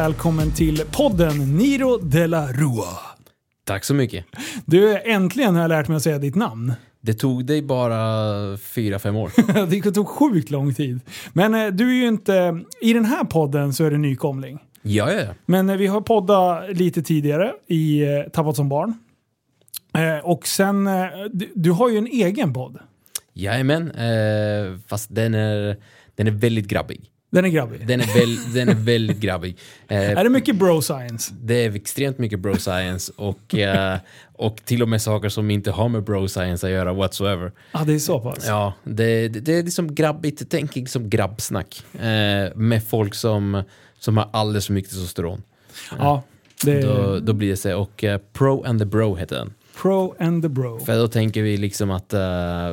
välkommen till podden Niro de la Rua. Tack så mycket. Du, äntligen har jag lärt mig att säga ditt namn. Det tog dig bara fyra, fem år. det tog sjukt lång tid. Men eh, du är ju inte... I den här podden så är du nykomling. Ja, ja, ja. Men eh, vi har poddat lite tidigare i eh, Tappat som barn. Eh, och sen, eh, du, du har ju en egen podd. Jajamän, eh, fast den är, den är väldigt grabbig. Den är grabbig. Den är, väl, den är väldigt grabbig. Eh, Är det mycket bro science? det är extremt mycket bro science och, eh, och till och med saker som inte har med bro science att göra whatsoever. Ja, det är så pass. Ja, det, det, det är liksom grabbigt, tänk liksom grabbsnack eh, med folk som, som har alldeles för mycket testosteron. Ja, det Då, då blir det så. Och eh, Pro and the Bro heter den. Pro and the bro. För då tänker vi liksom att eh,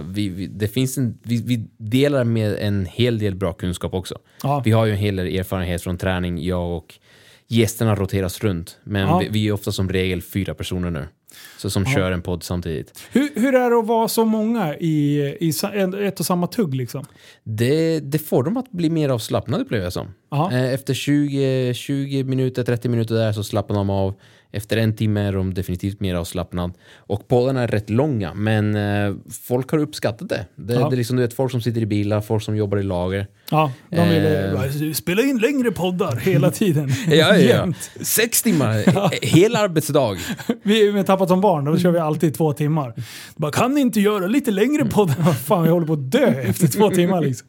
vi, vi, det finns en, vi, vi delar med en hel del bra kunskap också. Ja. Vi har ju en hel del erfarenhet från träning, jag och gästerna roteras runt. Men Ja. vi, vi är ofta som regel fyra personer nu. Så som kör en podd samtidigt. Hur, hur är det att vara så många i, i ett och samma tugg liksom? Det, det får dem att bli mer avslappnade upplever jag som. Ja. Eh, Efter 20, 20 minuter, 30 minuter där så slappnar de av. Efter en timme är de definitivt mer avslappnade. Och poddarna är rätt långa, men eh, folk har uppskattat det. Det, Ja. det är liksom du vet, folk som sitter i bilar, folk som jobbar i lager. Ja, de vill Eh. eh, spela in längre poddar hela tiden. Ja, ja, ja. Sex timmar, he- hel arbetsdag. Vi med Tappat som barn, då kör vi alltid två timmar. Bara, kan ni inte göra lite längre poddar? Vad fan, vi håller på att dö efter två timmar liksom.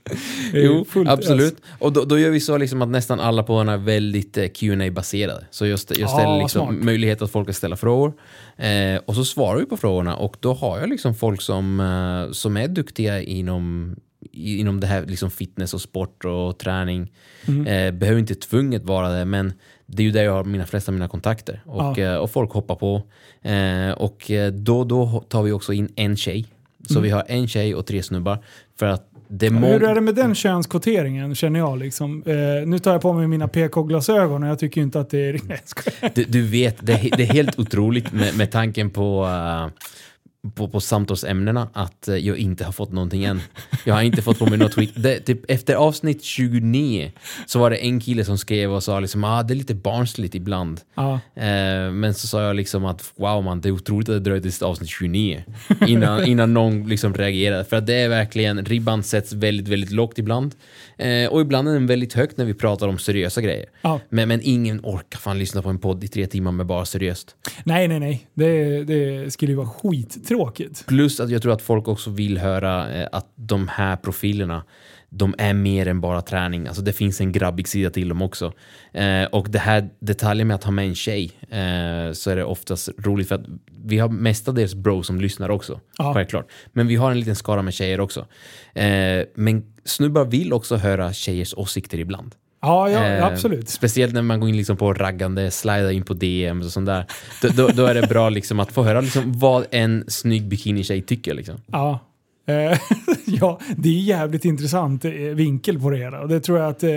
Jo, fullt absolut. ös. Och då, då gör vi så liksom att nästan alla poddarna är väldigt eh, qa baserade Så just, jag Ja, ställer liksom smart. möjlighet att folk kan ställa frågor. Eh, och så svarar vi på frågorna och då har jag liksom folk som, eh, som är duktiga inom, inom det här liksom fitness och sport och träning. Mm. Eh, behöver inte tvunget vara det, men det är ju där jag har mina flesta av mina kontakter. Och, Ja. eh, och folk hoppar på. Eh, och eh, då, då tar vi också in en tjej. Så Mm. vi har en tjej och tre snubbar. För att det är Hur är det med den könskvoteringen känner jag liksom? Eh, nu tar jag på mig mina PK-glasögon och jag tycker inte att det är... Du, du vet, det, är- det är helt otroligt med, med tanken på, eh, på, på samtalsämnena att eh, jag inte har fått någonting än. Jag har inte fått på mig något tweet. Det, typ, efter avsnitt 29 så var det en kille som skrev och sa liksom ah, det är lite barnsligt ibland. Ja. Eh, men så sa jag liksom att wow man, det är otroligt att det dröjde till avsnitt 29 innan, innan någon liksom reagerade. För att det är verkligen, ribban sätts väldigt, väldigt lågt ibland. Eh, och ibland är den väldigt högt när vi pratar om seriösa grejer. Ja. Men, men ingen orkar fan lyssna på en podd i tre timmar med bara seriöst. Nej, nej, nej. Det, det skulle ju vara skittråkigt. Plus att jag tror att folk också vill höra eh, att de här profilerna de är mer än bara träning. Alltså det finns en grabbig sida till dem också. Eh, och det här detaljen med att ha med en tjej eh, så är det oftast roligt för att vi har mestadels bro som lyssnar också. Ja. Självklart. Men vi har en liten skara med tjejer också. Eh, men snubbar vill också höra tjejers åsikter ibland. Ja, ja Eh, absolut. Speciellt när man går in liksom på raggande, slida in på DM och sånt där. Då, då, då är det bra liksom att få höra liksom vad en snygg bikinitjej tycker. Liksom. Ja. Eh, ja, det är jävligt intressant eh, vinkel på det hela. Och det tror jag att eh,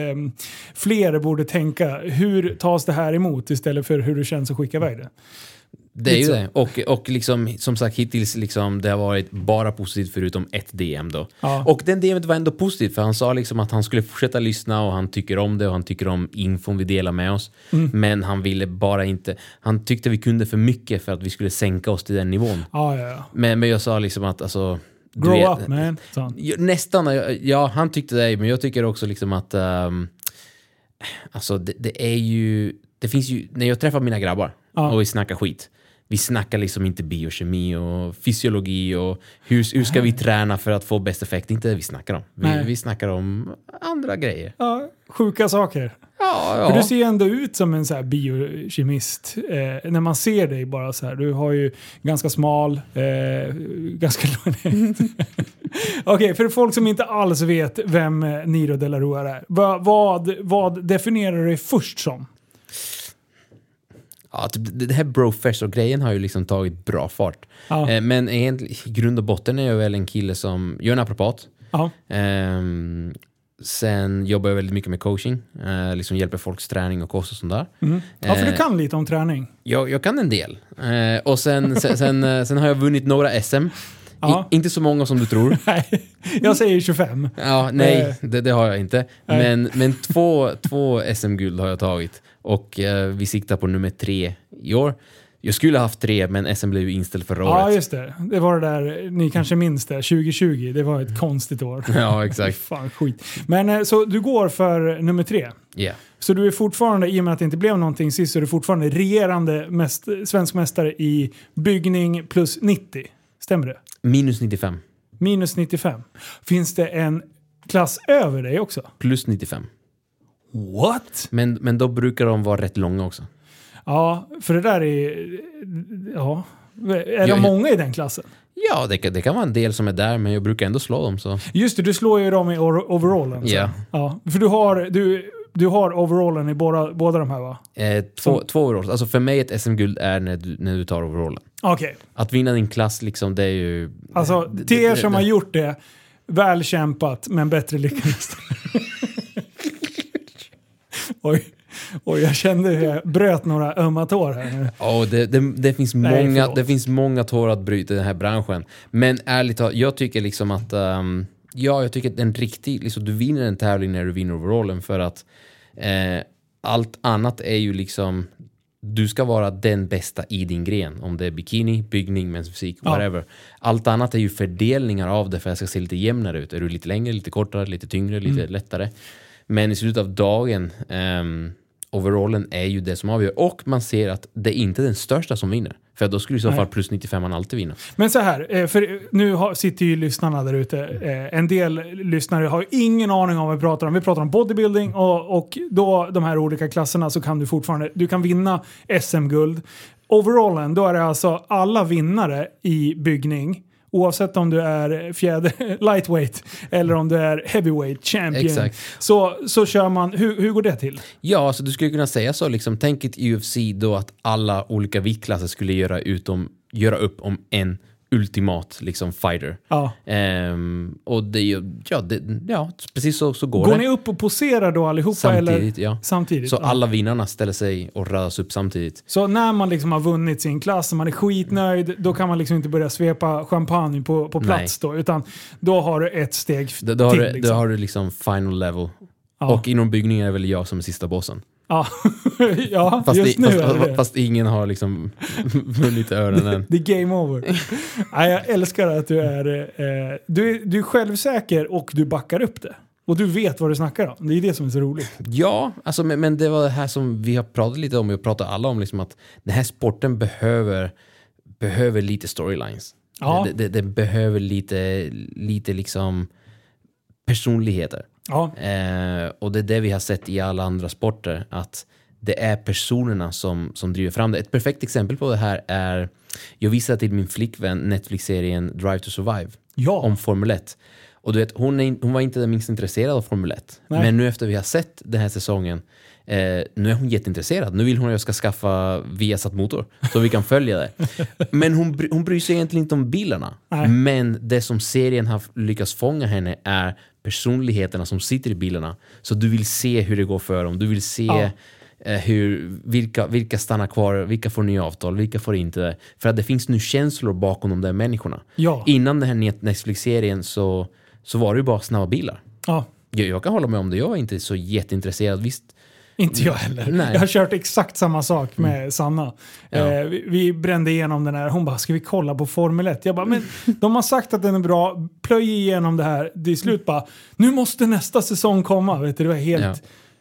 fler borde tänka. Hur tas det här emot istället för hur det känns att skicka iväg det? Det är ju så. det. Och, och liksom, som sagt hittills liksom, det har varit bara positivt förutom ett DM då. Ja. Och den DMet var ändå positivt för han sa liksom att han skulle fortsätta lyssna och han tycker om det och han tycker om infon vi delar med oss. Mm. Men han ville bara inte, han tyckte vi kunde för mycket för att vi skulle sänka oss till den nivån. Ja, ja. Men, men jag sa liksom att alltså... Grow vet- up man. Ja, Nästan, ja han tyckte det, men jag tycker också liksom att ehm, alltså det, det är ju, det finns ju, när jag träffar mina grabbar och vi snackar skit, vi snackar liksom inte biokemi och fysiologi och hur, hur ska vi träna för att få bäst effekt, det är inte det vi snackar om. Vi, Nej. vi snackar om andra grejer. Ja, sjuka saker. Ja, För ja. du ser ju ändå ut som en så här biokemist. Eh, när man ser dig bara så här. Du har ju ganska smal, eh, ganska lång... Okej, för folk som inte alls vet vem Niro de la Rua är. Va, vad, vad definierar du dig först som? Ja, typ, det här brofessor-grejen har ju liksom tagit bra fart. Ja. Eh, men i grund och botten är jag väl en kille som, jag är naprapat. Ja. Ehm, sen jobbar jag väldigt mycket med coaching, eh, liksom hjälper folks träning och kost och sånt där. Mm. ja, för du Eh, kan lite om träning. Jag, jag kan en del. Eh, och sen, sen, sen, eh, sen har jag vunnit några SM. Ja. I, inte så många som du tror. Nej, jag säger 25. Ja, Eh. nej, det, det har jag inte. Nej. Men, men två, två SM-guld har jag tagit. Och eh, vi siktar på nummer tre i år. Jag skulle ha haft tre, men SM blev ju inställt förra Ja, året. just det. Det var det där, ni kanske minns det, 2020. Det var ett konstigt år. Ja, exakt. Fan, skit. Men eh, så du går för nummer tre. Ja. Så du är fortfarande, i och med att det inte blev någonting sist, så är du fortfarande regerande mest, svensk mästare i byggning plus 90. Stämmer det? Minus 95. Minus 95. Finns det en klass över dig också? Plus 95. What? Men, men då brukar de vara rätt långa också. Ja, för det där är... Ja. Är det många i den klassen? Ja, det, kan- det kan vara en del som är där, men jag brukar ändå slå dem. Så. Just det, du slår ju dem i overallen. Ja. ja. För du har, du, du har overallen i båda, båda de här va? Eh, två, Som- två overalls. Alltså för mig ett SM-guld är när du, när du tar overallen. Okej. Att vinna din klass, liksom, det är ju... Alltså, det- till er som har gjort det, väl kämpat men bättre lycka nästa Oj. Oj, jag kände hur jag bröt några ömma tår här nu. Ja, det, det, det, finns Nej, många, förlåt. det finns många tår att bryta i den här branschen. Men ärligt talat, jag tycker liksom att... ehm, ja, jag tycker att en riktig... Liksom, du vinner en tävling när du vinner overallen för att eh, allt annat är ju liksom... Du ska vara den bästa i din gren. Om det är bikini, byggning, mens fysik, Ja. whatever. Allt annat är ju fördelningar av det för att det ska se lite jämnare ut. Är du lite längre, lite kortare, lite tyngre, lite Mm. lättare. Men i slutet av dagen, um, overallen är ju det som avgör. Och man ser att det är inte den största som vinner. För då skulle i så fall plus 95 man alltid vinna. Men så här, eh, för nu har, sitter ju lyssnarna där ute. Eh, En del lyssnare har ingen aning om vad vi pratar om. Vi pratar om bodybuilding och, och då de här olika klasserna så kan du fortfarande du kan vinna SM-guld. Overallen, då är det alltså alla vinnare i byggning. Oavsett om du är fjäder, lightweight eller om du är heavyweight champion. Exakt. Så, så kör man, hur, hur går det till? Ja, så du skulle kunna säga så. Liksom, tänk ett UFC då att alla olika viktklasser skulle göra, utom, göra upp om en ultimat liksom, fighter. Ja. Ehm, och det är ju, ja, det, ja, precis så, så går, Går det. ni upp och poserar då allihopa? Samtidigt, eller? ja. Samtidigt? Så ja. alla vinnarna ställer sig och radas upp samtidigt. Så när man liksom har vunnit sin klass och man är skitnöjd, då kan man liksom inte börja svepa champagne på, på plats då, utan då har du ett steg Då, då, har, till. du, liksom. då har du liksom final level. ja. Och inom byggningen är väl jag som är sista bossen. Ja. ja, Fast, just i, nu fast, är det fast ingen har liksom vunnit öronen än. Det är game over. Nej, jag älskar att du är, eh, du är... Du är självsäker och du backar upp det. Och du vet vad du snackar om. Det är det som är så roligt. Ja, alltså, men, men det var det här som vi har pratat lite om, vi pratar alla om, liksom att den här sporten behöver, behöver lite storylines. Ja. Det, det, det behöver lite, lite liksom personligheter. Ja, Eh, och det är det vi har sett i alla andra sporter, att det är personerna som, som driver fram det. Ett perfekt exempel på det här är, jag visade till min flickvän Netflix-serien Drive to Survive ja. om Formel 1. Och du vet, hon, är, hon var inte det minst intresserad av Formel 1. Nej. Men nu efter vi har sett den här säsongen, eh, nu är hon jätteintresserad. Nu vill hon att jag ska skaffa Viasat motor så vi kan följa det. Men hon, hon bryr sig egentligen inte om bilarna. Nej. Men det som serien har lyckats fånga henne är personligheterna som sitter i bilarna. Så du vill se hur det går för dem. Du vill se Ja. eh, hur, vilka, vilka stannar kvar, vilka får nya avtal, vilka får inte. För att det finns nu känslor bakom de där människorna. Ja. Innan den här Net- Netflix-serien så, så var det ju bara snabba bilar. ja. Jag, jag kan hålla med om det, jag var inte så jätteintresserad. Visst, Inte jag heller. Nej. Jag har kört exakt samma sak med Sanna. Ja. Eh, vi, vi brände igenom den här. Hon bara, ska vi kolla på Formel 1? Jag bara, men de har sagt att den är bra. Plöj igenom det här. Till slut bara, nu måste nästa säsong komma. Vet du, det var helt... Ja.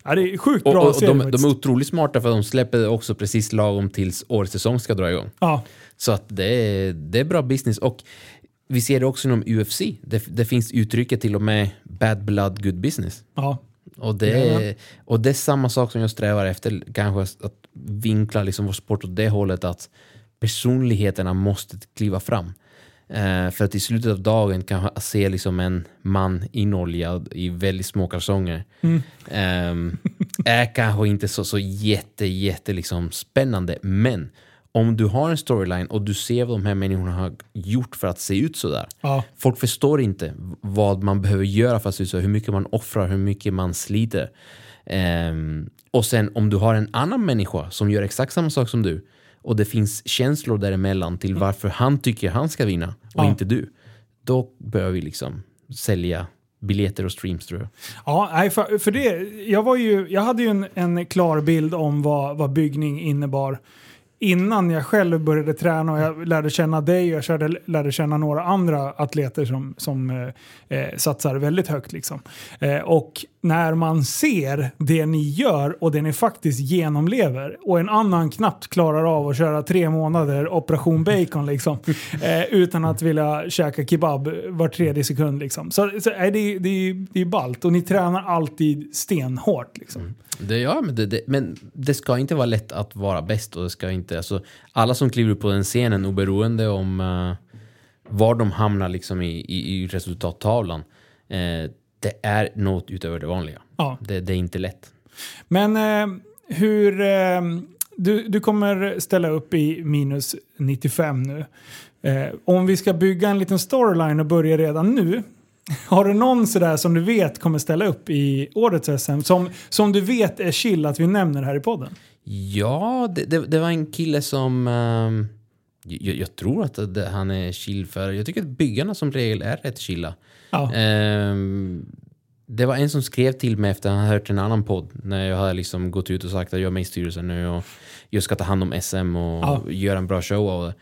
Ja. det är sjukt och, bra och, och serie de, de är otroligt smarta för de släpper det också precis lagom tills årets säsong ska dra igång. Ja, Så att det är, det är bra business. Och vi ser det också inom UFC. Det, det finns uttrycket till och med bad blood, good business. ja. Och det, är, och det är samma sak som jag strävar efter, kanske att vinkla liksom vår sport åt det hållet att personligheterna måste kliva fram. Eh, för att i slutet av dagen kan jag se liksom en man inoljad i väldigt små kalsonger. ehm, är kanske inte så, så jätte, jätte liksom spännande. Men om du har en storyline och du ser vad de här människorna har gjort för att se ut sådär. Ja. Folk förstår inte vad man behöver göra för att se ut så, hur mycket man offrar, hur mycket man sliter. Ehm, och sen om du har en annan människa som gör exakt samma sak som du och det finns känslor däremellan till varför han tycker han ska vinna och Ja. inte du. Då börjar vi liksom sälja biljetter och streams tror jag. Ja, nej, för, för det, jag, var ju, jag hade ju en, en klar bild om vad, vad byggning innebar innan jag själv började träna och jag lärde känna dig och jag körde, lärde känna några andra atleter som, som eh, eh, satsar väldigt högt. Liksom. Eh, och när man ser det ni gör och det ni faktiskt genomlever och en annan knappt klarar av att köra tre månader operation bacon liksom, eh, utan att vilja käka kebab var tredje sekund. Liksom. Så, så det, det, det är ballt och ni tränar alltid stenhårt. Liksom. Det, ja, men det, det, men det ska inte vara lätt att vara bäst och det ska inte, alltså, alla som kliver upp på den scenen oberoende om uh, var de hamnar liksom i, i, i resultattavlan. Uh, det är något utöver det vanliga. Ja. Det, det är inte lätt. Men uh, hur... du, du kommer ställa upp i minus 95 nu. om vi ska bygga en liten storyline och börja redan nu har du någon sådär som du vet kommer ställa upp i årets SM? Som, som du vet är chill att vi nämner här i podden? Ja, det, det, det var en kille som... Um, jag, jag, tror att det, han är chill för... Jag tycker att byggarna som regel är rätt chilla. Ja. Um, det var en som skrev till mig efter att han hört en annan podd. När jag hade liksom gått ut och sagt att jag är med i styrelsen nu och jag ska ta hand om SM och ja. göra en bra show av det.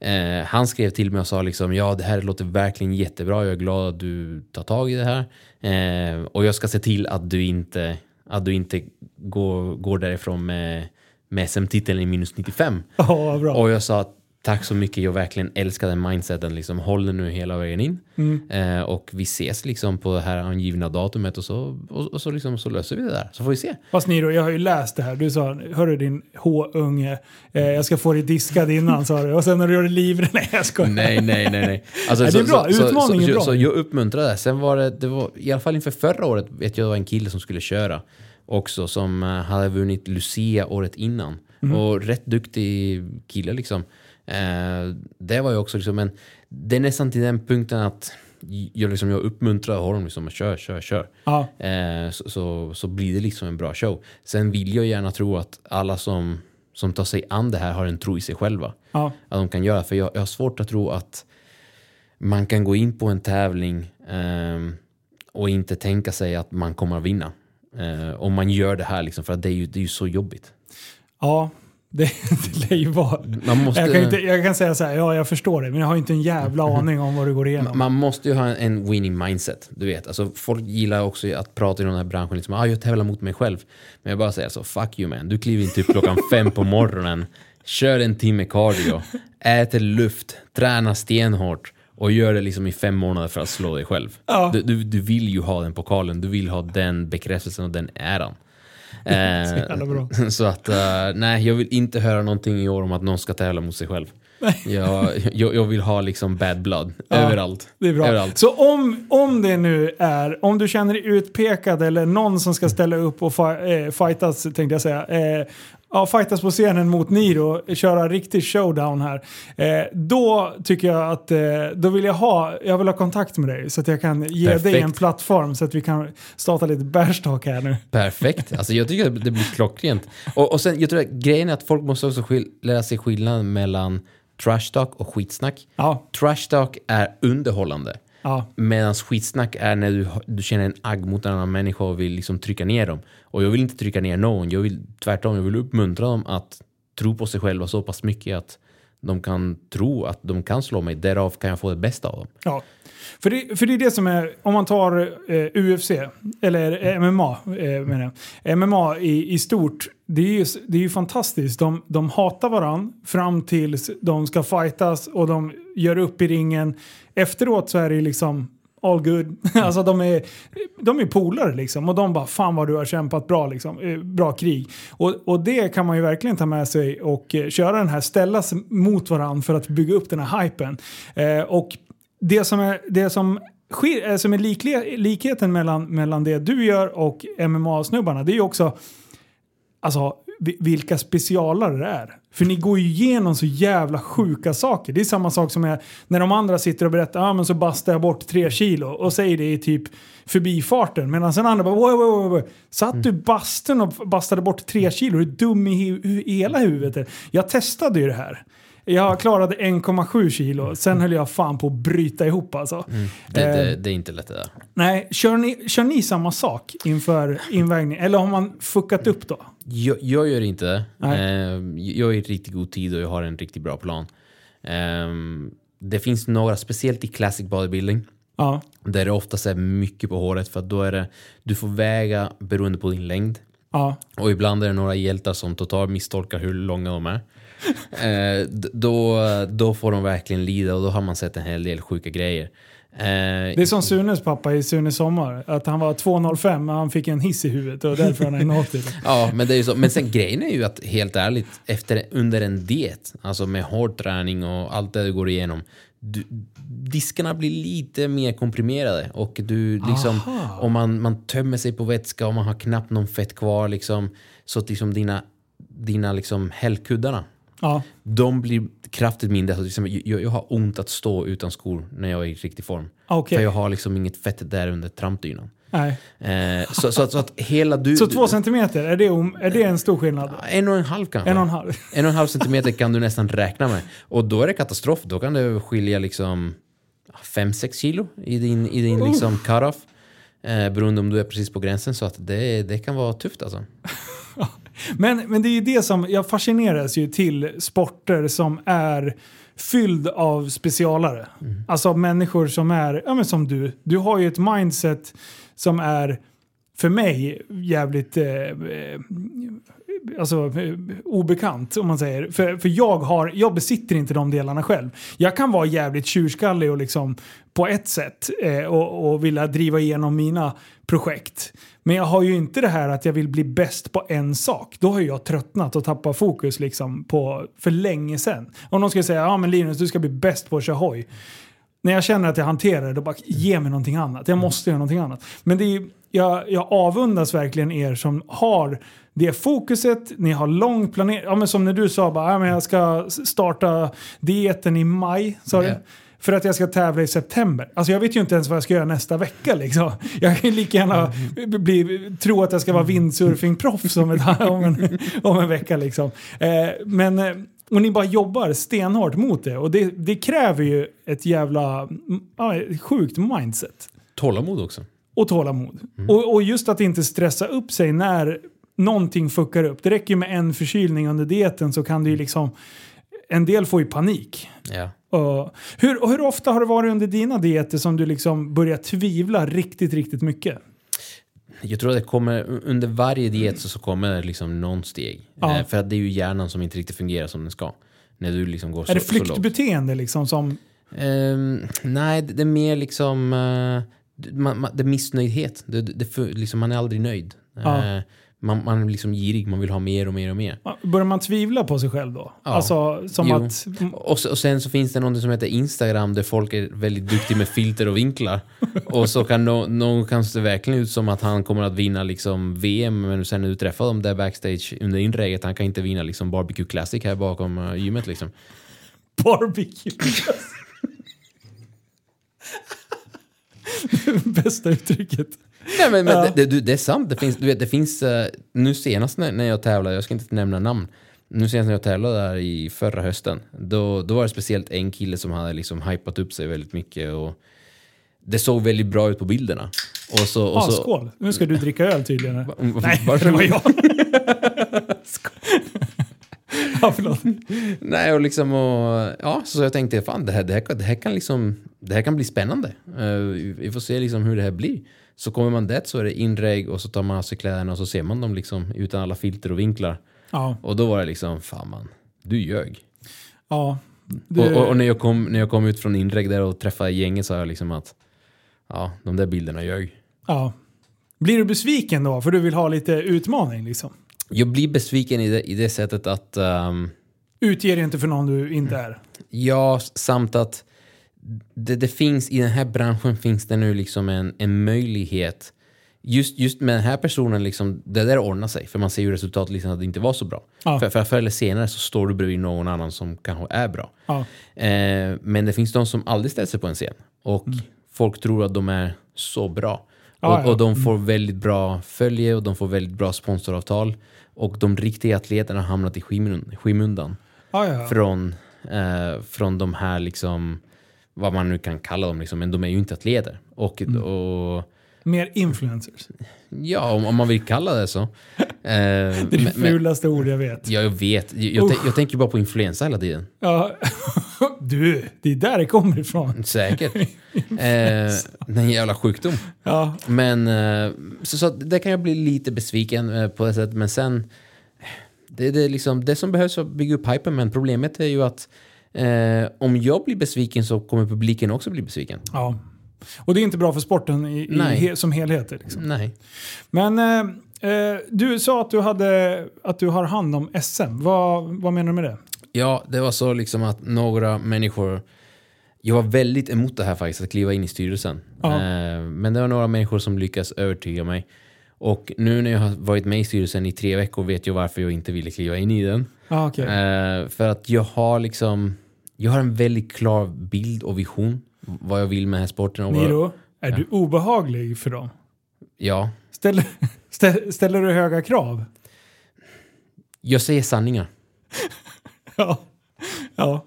Eh, han skrev till mig och sa liksom ja det här låter verkligen jättebra, jag är glad att du tar tag i det här. Eh, och jag ska se till att du inte, att du inte går, går därifrån med, med SM-titeln i minus 95. Oh, och jag sa att Tack så mycket, jag verkligen älskar den mindseten. Liksom, håll den nu hela vägen in. Mm. Eh, och vi ses liksom på det här angivna datumet och så, och, och så, liksom, så löser vi det där. Så får vi se. Fast Niro, jag har ju läst det här. Du sa, hörru din H-unge, eh, jag ska få dig diskad innan sa du. Och sen när du gör dig livrädd. Nej, jag skojar. Nej, nej, nej. nej. Alltså, nej det är bra, utmaningen är bra. Så, jag uppmuntrade. Sen var det, det var, i alla fall inför förra året, vet jag, det var en kille som skulle köra också som eh, hade vunnit Lucia året innan. Mm. Och rätt duktig kille liksom. Eh, det var ju också liksom en... Det är nästan till den punkten att jag, liksom, jag uppmuntrar honom liksom att kör, kör, kör. Ja. Eh, så, så, så, blir det liksom en bra show. Sen vill jag gärna tro att alla som, som tar sig an det här har en tro i sig själva. Ja. Att de kan göra För jag, jag har svårt att tro att man kan gå in på en tävling eh, och inte tänka sig att man kommer att vinna. Eh, om man gör det här, liksom, för att det är ju, det är ju så jobbigt. Ja, det, det lär ju vara. Måste, jag, kan inte, jag kan säga så här, ja jag förstår det, men jag har inte en jävla aning om vad du går igenom. Man måste ju ha en winning mindset, du vet. Alltså, folk gillar också att prata i den här branschen, liksom, ah, jag tävlar mot mig själv. Men jag bara säger så, fuck you man. Du kliver inte upp klockan fem på morgonen, kör en timme cardio, äter luft, tränar stenhårt och gör det liksom i fem månader för att slå dig själv. Ja. Du, du, du vill ju ha den pokalen, du vill ha den bekräftelsen och den äran. Eh, så att, uh, nej, jag vill inte höra någonting i år om att någon ska tävla mot sig själv. Jag, jag, jag, vill ha liksom bad blood ja, överallt. Det är bra. Överallt. Så om, om det nu är, om du känner dig utpekad eller någon som ska ställa upp och eh, fightas, tänkte jag säga, eh, ja, fightas på scenen mot Niro, köra riktig showdown här. Eh, då tycker jag att, eh, då vill jag ha, jag vill ha kontakt med dig så att jag kan ge Perfekt. dig en plattform så att vi kan starta lite bärstak här nu. Perfekt, alltså jag tycker att det blir klockrent. Och, och sen, jag tror att grejen är att folk måste också lära sig skillnaden mellan trash talk och skitsnack. Ja. Trash talk är underhållande. Ja. Medan skitsnack är när du, du känner en agg mot en annan människa och vill liksom trycka ner dem. Och jag vill inte trycka ner någon. Jag vill tvärtom, jag vill uppmuntra dem att tro på sig själva så pass mycket att de kan tro att de kan slå mig. Därav kan jag få det bästa av dem. Ja, för det, för det är det som är, om man tar eh, UFC, eller eh, MMA eh, menar jag. MMA i, i stort, det är ju, det är ju fantastiskt. De, de hatar varandra fram tills de ska fightas och de gör upp i ringen. Efteråt så är det liksom all good. alltså de är, de är polare liksom. Och de bara fan vad du har kämpat bra liksom. Eh, bra krig. Och, och det kan man ju verkligen ta med sig och eh, köra den här, ställa sig mot varandra för att bygga upp den här hypen. Eh, och det som är, det som sker, som är likle, likheten mellan, mellan det du gör och MMA-snubbarna, det är ju också alltså, vilka specialare det är. För ni går ju igenom så jävla sjuka saker. Det är samma sak som jag, när de andra sitter och berättar ah, men så bastar jag bort tre kilo och säger det i typ förbifarten. Medan sen andra bara wow, wow, wow. Satt mm. du bastun och bastade bort tre kilo? Du dum i, i hela huvudet? Jag testade ju det här. Jag klarade 1,7 kilo. Sen höll jag fan på att bryta ihop alltså. Det, det, Eh. det är inte lätt det där. Nej, kör ni, kör ni samma sak inför invägning? Eller har man fuckat upp då? Jag, jag gör inte det. Nej. Eh, jag är i riktigt god tid och jag har en riktigt bra plan. Ehm, det finns några, speciellt i classic bodybuilding, Ja. där det oftast är mycket på håret för då är det, du får väga beroende på din längd. Ja. Och ibland är det några hjältar som totalt misstolkar hur långa de är. Eh, d- då, då får de verkligen lida och då har man sett en hel del sjuka grejer. Eh, Det är som Sunes pappa i Sunes sommar. Att han var 2,05 men han fick en hiss i huvudet och därför han är 1,80. Ja, men det är ju så. Men sen grejen är ju att helt ärligt, efter, under en diet, alltså med hård träning och allt det du går igenom, du, diskarna blir lite mer komprimerade och du liksom, Aha. om man, man tömmer sig på vätska och man har knappt någon fett kvar liksom, så att liksom dina, dina liksom hällkuddarna, Ja. de blir kraftigt mindre. Alltså liksom, jag, jag har ont att stå utan skor när jag är i riktig form. Okej. För jag har liksom inget fett där under trampdynan. Nej. Eh, så, så, att, så att hela du... Så två centimeter, är det, är det en stor skillnad? En och en halv kanske. En och en halv? En och en halv centimeter kan du nästan räkna med. Och då är det katastrof. Då kan det skilja liksom 5-6 kilo i din, i din liksom cut-off. Eh, beroende om du är precis på gränsen. Så att det, det kan vara tufft alltså. Men, men det är ju det som, jag fascineras ju till sporter som är fylld av specialare. Alltså av människor som är, ja men som du. Du har ju ett mindset som är, för mig, jävligt eh, eh, alltså, obekant om man säger. För, för jag, har, jag besitter inte de delarna själv. Jag kan vara jävligt tjurskallig och liksom på ett sätt eh, och, och vilja driva igenom mina projekt. Men jag har ju inte det här att jag vill bli bäst på en sak. Då har jag tröttnat och tappat fokus liksom på, för länge sedan. Om någon skulle säga ja men Linus du ska bli bäst på att köra hoj. När jag känner att jag hanterar det, då bara ge mig någonting annat. Jag måste göra någonting annat. Men det är, jag, jag avundas verkligen er som har det fokuset, ni har lång planering. Ja, men som när du sa bara, ja, men jag ska starta dieten i maj. Sa? Ja. För att jag ska tävla i september. Alltså jag vet ju inte ens vad jag ska göra nästa vecka. Liksom. Jag kan lika gärna bli, tro att jag ska vara windsurfingproffs om, ett, om, en, om en vecka. Liksom. Eh, men, eh, och ni bara jobbar stenhårt mot det. Och det, det kräver ju ett jävla mm, ja, sjukt mindset. Tålamod också. Och tålamod. Och, och just att inte stressa upp sig när någonting fuckar upp. Det räcker ju med en förkylning under dieten så kan det ju liksom... En del får ju panik. Ja. Och hur, och hur ofta har det varit under dina dieter som du liksom börjar tvivla riktigt, riktigt mycket? Jag tror att det kommer, under varje diet så, kommer det liksom någon steg. Ja. Eh, för att det är ju hjärnan som inte riktigt fungerar som den ska. När du liksom går så, är det flyktbeteende liksom som... Ehm, nej, det är mer liksom... eh, man, man, det är missnöjdhet. Det, det, liksom, man är aldrig nöjd. Ja. Eh, man, man är liksom girig, man vill ha mer och mer och mer. Börjar man tvivla på sig själv då? Ja. Alltså som Jo. att... Och, så, och sen så finns det något som heter Instagram där folk är väldigt duktiga med filter och vinklar. Och så kan nå- någon kan se verkligen ut som att han kommer att vinna liksom VM, men sen när du träffar dem där backstage under inlägget, han kan inte vinna liksom barbecue classic här bakom uh, gymmet liksom. Barbecue. Bästa uttrycket. Nej men, men Ja. det, det, det är sant, det finns, du vet, det finns eh, nu senast när, när jag tävlade, jag ska inte nämna namn, nu senast när jag tävlade där i förra hösten, då, då var det speciellt en kille som hade liksom hypat upp sig väldigt mycket och det såg väldigt bra ut på bilderna. Och så, och Ah, så, skål. Nu ska du dricka öl tydligen. här. Mm, Nej, varför- det var jag. ja, förlåt. Nej, och liksom och, ja, så jag tänkte fan det här, det här, det här kan liksom, det här kan bli spännande. Eh, vi- får se liksom hur det här blir. Så kommer man dit så är det inreg och så tar man av sig kläderna och så ser man dem liksom utan alla filter och vinklar. Ja, Och då var det liksom, fan man, du ljög. ja. Du, Och, och, och när, jag kom, när jag kom ut från inreg där och träffade gänget sa jag liksom att ja, de där bilderna ljög. ja. Blir du besviken då? För du vill ha lite utmaning liksom? Jag blir besviken i det, i det sättet att ehm, Utge dig inte för någon du inte är. Ja, samt att det, det finns i den här branschen finns det nu liksom en, en möjlighet. Just, just med den här personen, liksom, det där ordnar sig. För man ser ju resultatet liksom att det inte var så bra. Ja. För, för förr eller senare så står du bredvid någon annan som kanske är bra. Ja. Eh, men det finns de som aldrig ställer sig på en scen. Och folk tror att de är så bra. Mm. Ja, och, och de får väldigt bra följe och de får väldigt bra sponsoravtal. Och de riktiga atleterna har hamnat i skymun- skymundan från eh, från de här, liksom, vad man nu kan kalla dem, liksom, men de är ju inte atleter. Och, Mm. och Mer influencers. ja, om, om man vill kalla det så. Eh, Det är det men- men- fulaste ord jag vet. Ja, jag vet. Jag, jag, tän- jag tänker bara på influensa hela tiden. Ja. Du, det är där det kommer ifrån. Säkert. eh, en jävla sjukdom. Ja, Men eh, så, så det kan jag bli lite besviken eh, på det sättet. Men sen, det, det, är liksom, det som behövs för att bygga upp hypen. Men problemet är ju att eh, om jag blir besviken så kommer publiken också bli besviken. ja. Och det är inte bra för sporten i, i, som helhet. Liksom. Nej. Men eh, eh, du sa att du, hade, att du har hand om SM. Vad, vad menar du med det? Ja, det var så liksom att några människor... Jag var väldigt emot det här faktiskt, att kliva in i styrelsen. Eh, men det var några människor som lyckades övertyga mig. Och nu när jag har varit med i styrelsen i tre veckor vet jag varför jag inte ville kliva in i den. Ah, okay. Eh, för att jag har liksom... Jag har en väldigt klar bild och vision vad jag vill med den här sporten. Och vad, Niro, är du obehaglig för dem? ja, Ställer, stä- ställer du höga krav? jag säger sanningar. Ja. ja.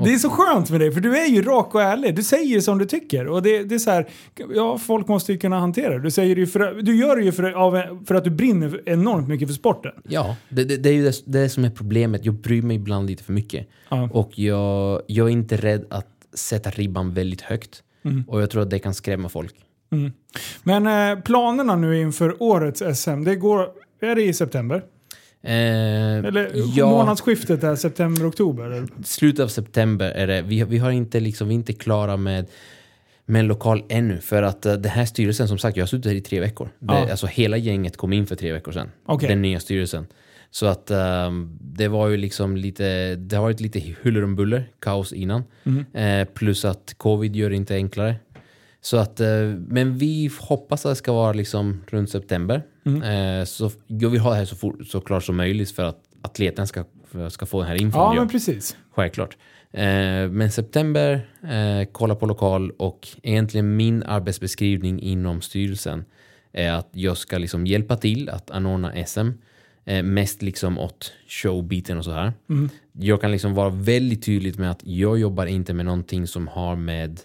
Det är så skönt med dig, för du är ju rak och ärlig. Du säger som du tycker. Och det, det är så här, ja, folk måste ju kunna hantera det. Du, säger det ju för, du gör det ju för, av, för att du brinner enormt mycket för sporten. Ja, det, det, det är ju det, det som är problemet. Jag bryr mig ibland lite för mycket. Ja. Och jag, jag är inte rädd att sätta ribban väldigt högt. Och jag tror att det kan skrämma folk. Men eh, planerna nu inför årets SM, det går, är det i september? Eh, Eller ja, månadsskiftet är september-oktober? slutet av september är det. Vi, vi har inte liksom, vi är inte klara med, med en lokal ännu. För att uh, den här styrelsen, som sagt, jag har suttit här i tre veckor. Det, Ja. Alltså hela gänget kom in för tre veckor sedan. Okej. Den nya styrelsen. Så att ehm, det var ju liksom lite, det har varit lite huller om buller, kaos innan. Mm. Eh, plus att covid gör det inte enklare. Så att, eh, men vi hoppas att det ska vara liksom runt september. Mm. Eh, så jag vill ha det här så, fort, så klart som möjligt för att atleten ska, ska få den här infon. Ja, men precis. Självklart. Eh, men september, eh, kolla på lokal och egentligen min arbetsbeskrivning inom styrelsen är att jag ska liksom hjälpa till att anordna SM. Mest liksom åt showbiten och så här. Mm. Jag kan liksom vara väldigt tydlig med att jag jobbar inte med någonting som har med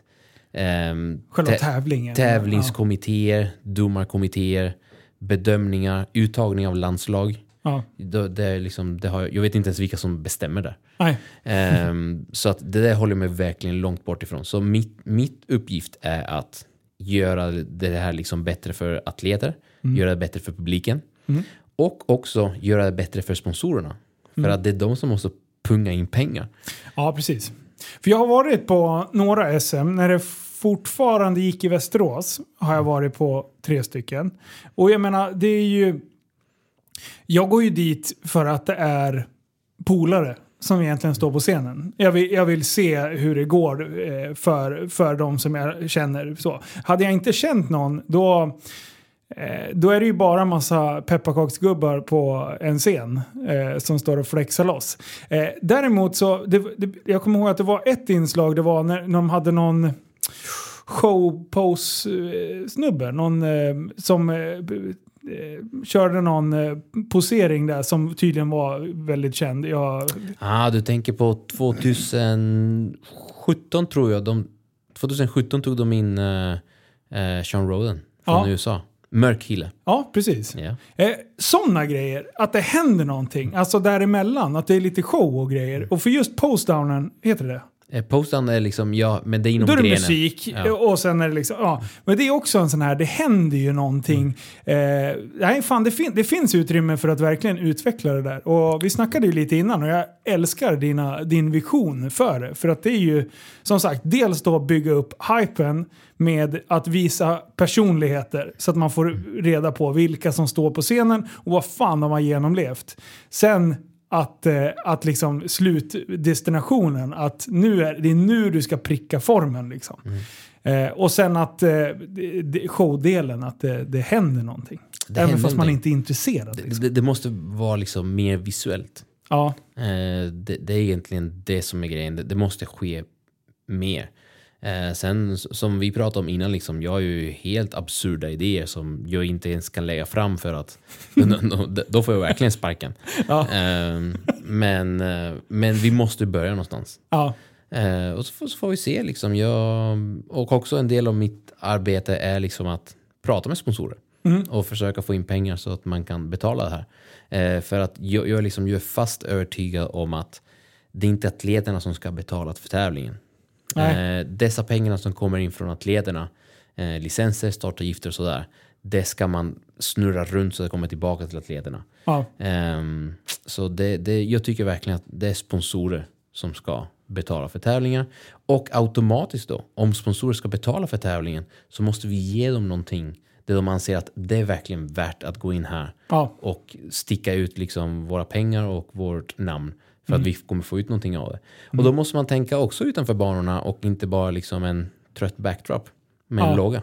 ehm, Själva tä- tävlingen. tävlingskommittéer, domarkommittéer, bedömningar, uttagning av landslag. Ja. Det, det är liksom, det har, jag vet inte ens vilka som bestämmer där. Nej. Ehm, så att det där håller jag mig verkligen långt bort ifrån. Så mitt, mitt uppgift är att göra det här liksom bättre för atleter, göra det bättre för publiken och också göra det bättre för sponsorerna. För att det är de som måste punga in pengar. Ja, precis. För jag har varit på några SM. När det fortfarande gick i Västerås har jag varit på tre stycken. Och jag menar, det är ju... Jag går ju dit för att det är polare som egentligen står på scenen. Jag vill, jag vill se hur det går eh, för, för de som jag känner. Så. Hade jag inte känt någon, då... Eh, då är det ju bara massa pepparkaksgubbar på en scen eh, som står och flexar loss. Eh, däremot så, det, det, jag kommer ihåg att det var ett inslag, det var när, när de hade någon showpose-snubbe, någon eh, som eh, eh, körde någon posering där som tydligen var väldigt känd. Jag, Ah, du tänker på 2017 tror jag. De, 2017 tog de in uh, Sean Roden från Ja. USA. Mörk kille. ja, precis. Ja. Eh, Sådana grejer, att det händer någonting, alltså däremellan, att det är lite show och grejer. Och för just postdownen, heter det Eh, Postan är liksom, ja, men det är inom Då är det grenen. musik Ja. och sen är det liksom, ja. Men det är också en sån här, det händer ju någonting. Mm. Eh, nej, fan, det, fin det finns utrymme för att verkligen utveckla det där. Och vi snackade ju lite innan och jag älskar dina, din vision för det. För att det är ju, som sagt, dels då bygga upp hypen med att visa personligheter så att man får reda på vilka som står på scenen och vad fan de har genomlevt. Sen att, eh, att liksom slutdestinationen, att nu är, det är nu du ska pricka formen. Liksom. Mm. Eh, och sen att eh, showdelen, att det, det händer någonting. Det Även händer fast man någonting. inte är intresserad. Det, Liksom. det, det måste vara liksom mer visuellt. Ja, Eh, det, är egentligen det som är grejen. Det måste ske mer. Eh, sen som vi pratade om innan, liksom, jag har ju helt absurda idéer som jag inte ens kan lägga fram för att då, då får jag verkligen sparken. Ja. Eh, Men, men vi måste börja någonstans. Ja. Eh, och så får, så får vi se. Liksom. Jag, och också en del av mitt arbete är liksom att prata med sponsorer Mm. och försöka få in pengar så att man kan betala det här. Eh, för att jag, jag, är liksom, jag är fast övertygad om att det är inte atleterna som ska betala för tävlingen. Nej. Eh, dessa pengarna som kommer in från atleterna, eh, licenser, startavgifter och sådär, det ska man snurra runt så det kommer tillbaka till atleterna. Ja. Ehm, så det, det, jag tycker verkligen att det är sponsorer som ska betala för tävlingar. Och automatiskt då, om sponsorer ska betala för tävlingen så måste vi ge dem någonting där de anser att det är verkligen värt att gå in här Ja. och sticka ut liksom våra pengar och vårt namn för Mm. att vi kommer få ut någonting av det. Och då måste man tänka också utanför banorna och inte bara liksom en trött backdrop med Ja. en låga.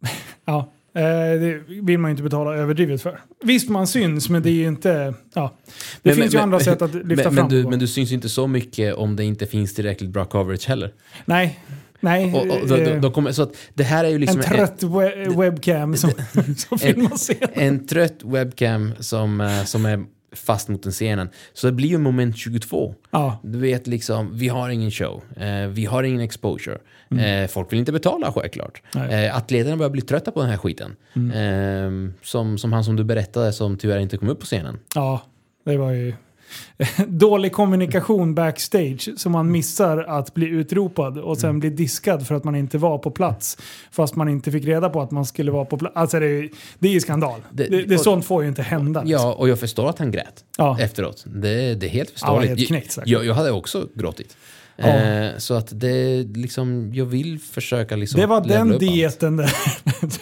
Ja, eh, det vill man ju inte betala överdrivet för. Visst, man syns, men det är ju inte... Ja. Det Men- finns ju men- andra sätt att lyfta men, fram men, du, på. men du syns inte så mycket om det inte finns tillräckligt bra coverage heller. Nej, nej. Och, och, då, eh, då, då kommer, så att det här är ju liksom en trött we webcam som, som filmar scenen. en, en trött webcam som, eh, som är fast mot den scenen. Så det blir ju moment 22. Ja, Du vet liksom, vi har ingen show, eh, vi har ingen exposure. Eh, folk vill inte betala självklart. Mm. Mm. Eh, atleterna börjar bli trötta på den här skiten. Eh, som, som han som du berättade som tyvärr inte kom upp på scenen. ja, det var ju dålig kommunikation backstage så man missar att bli utropad och Mm. sen blir diskad för att man inte var på plats. Fast man inte fick reda på att man skulle vara på plats. Alltså det är, det är ju skandal. Det, Det- det, sånt får ju inte hända. liksom. Ja, och jag förstår att han grät Ja. efteråt. Det, det är helt förståeligt. helt knäckt, säkert. jag, jag hade också gråtit. Ja. Eh, så att det liksom, jag vill försöka liksom Det var den upp allt. dieten där.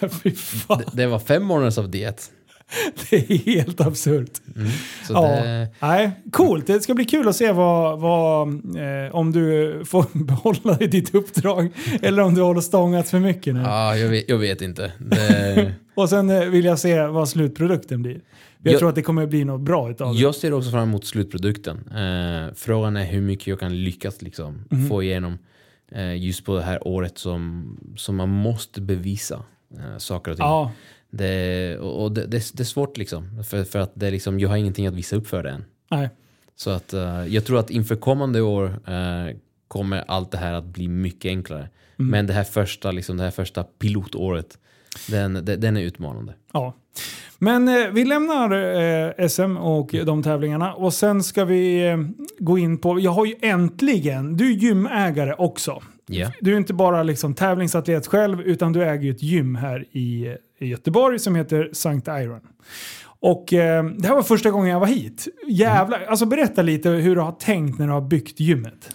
Det, det var fem månaders av diet. det är helt absurt. Så Ja, det, nej, coolt. Det ska bli kul att se vad, vad, eh, om du får behålla ditt uppdrag eller om du håller stångat för mycket nu. ja, jag, vet, jag vet inte. Det, Och sen eh, vill jag se vad slutprodukten blir. Jag, Jag- tror att det kommer bli något bra utav det. jag ser också fram emot slutprodukten. Eh, frågan är hur mycket jag kan lyckas liksom, Mhm. få igenom eh, just på det här året som, som man måste bevisa eh, saker och ting. Ja, Det, och det, det, det är svårt liksom. För, för att det liksom, jag har ingenting att visa upp för det än. nej. Så att eh, jag tror att inför kommande år eh, kommer allt det här att bli mycket enklare. Mm. Men det här första, liksom, det här första pilotåret, den, den, den är utmanande. Ja. Men eh, vi lämnar eh, SM och de tävlingarna och sen ska vi eh, gå in på, jag har ju äntligen, du är gymägare också. Ja. Du är inte bara liksom tävlingsatlet själv utan du äger ju ett gym här i, i Göteborg som heter Sankt Iron. Och eh, det här var första gången jag var hit. Jävlar, alltså berätta lite hur du har tänkt när du har byggt gymmet.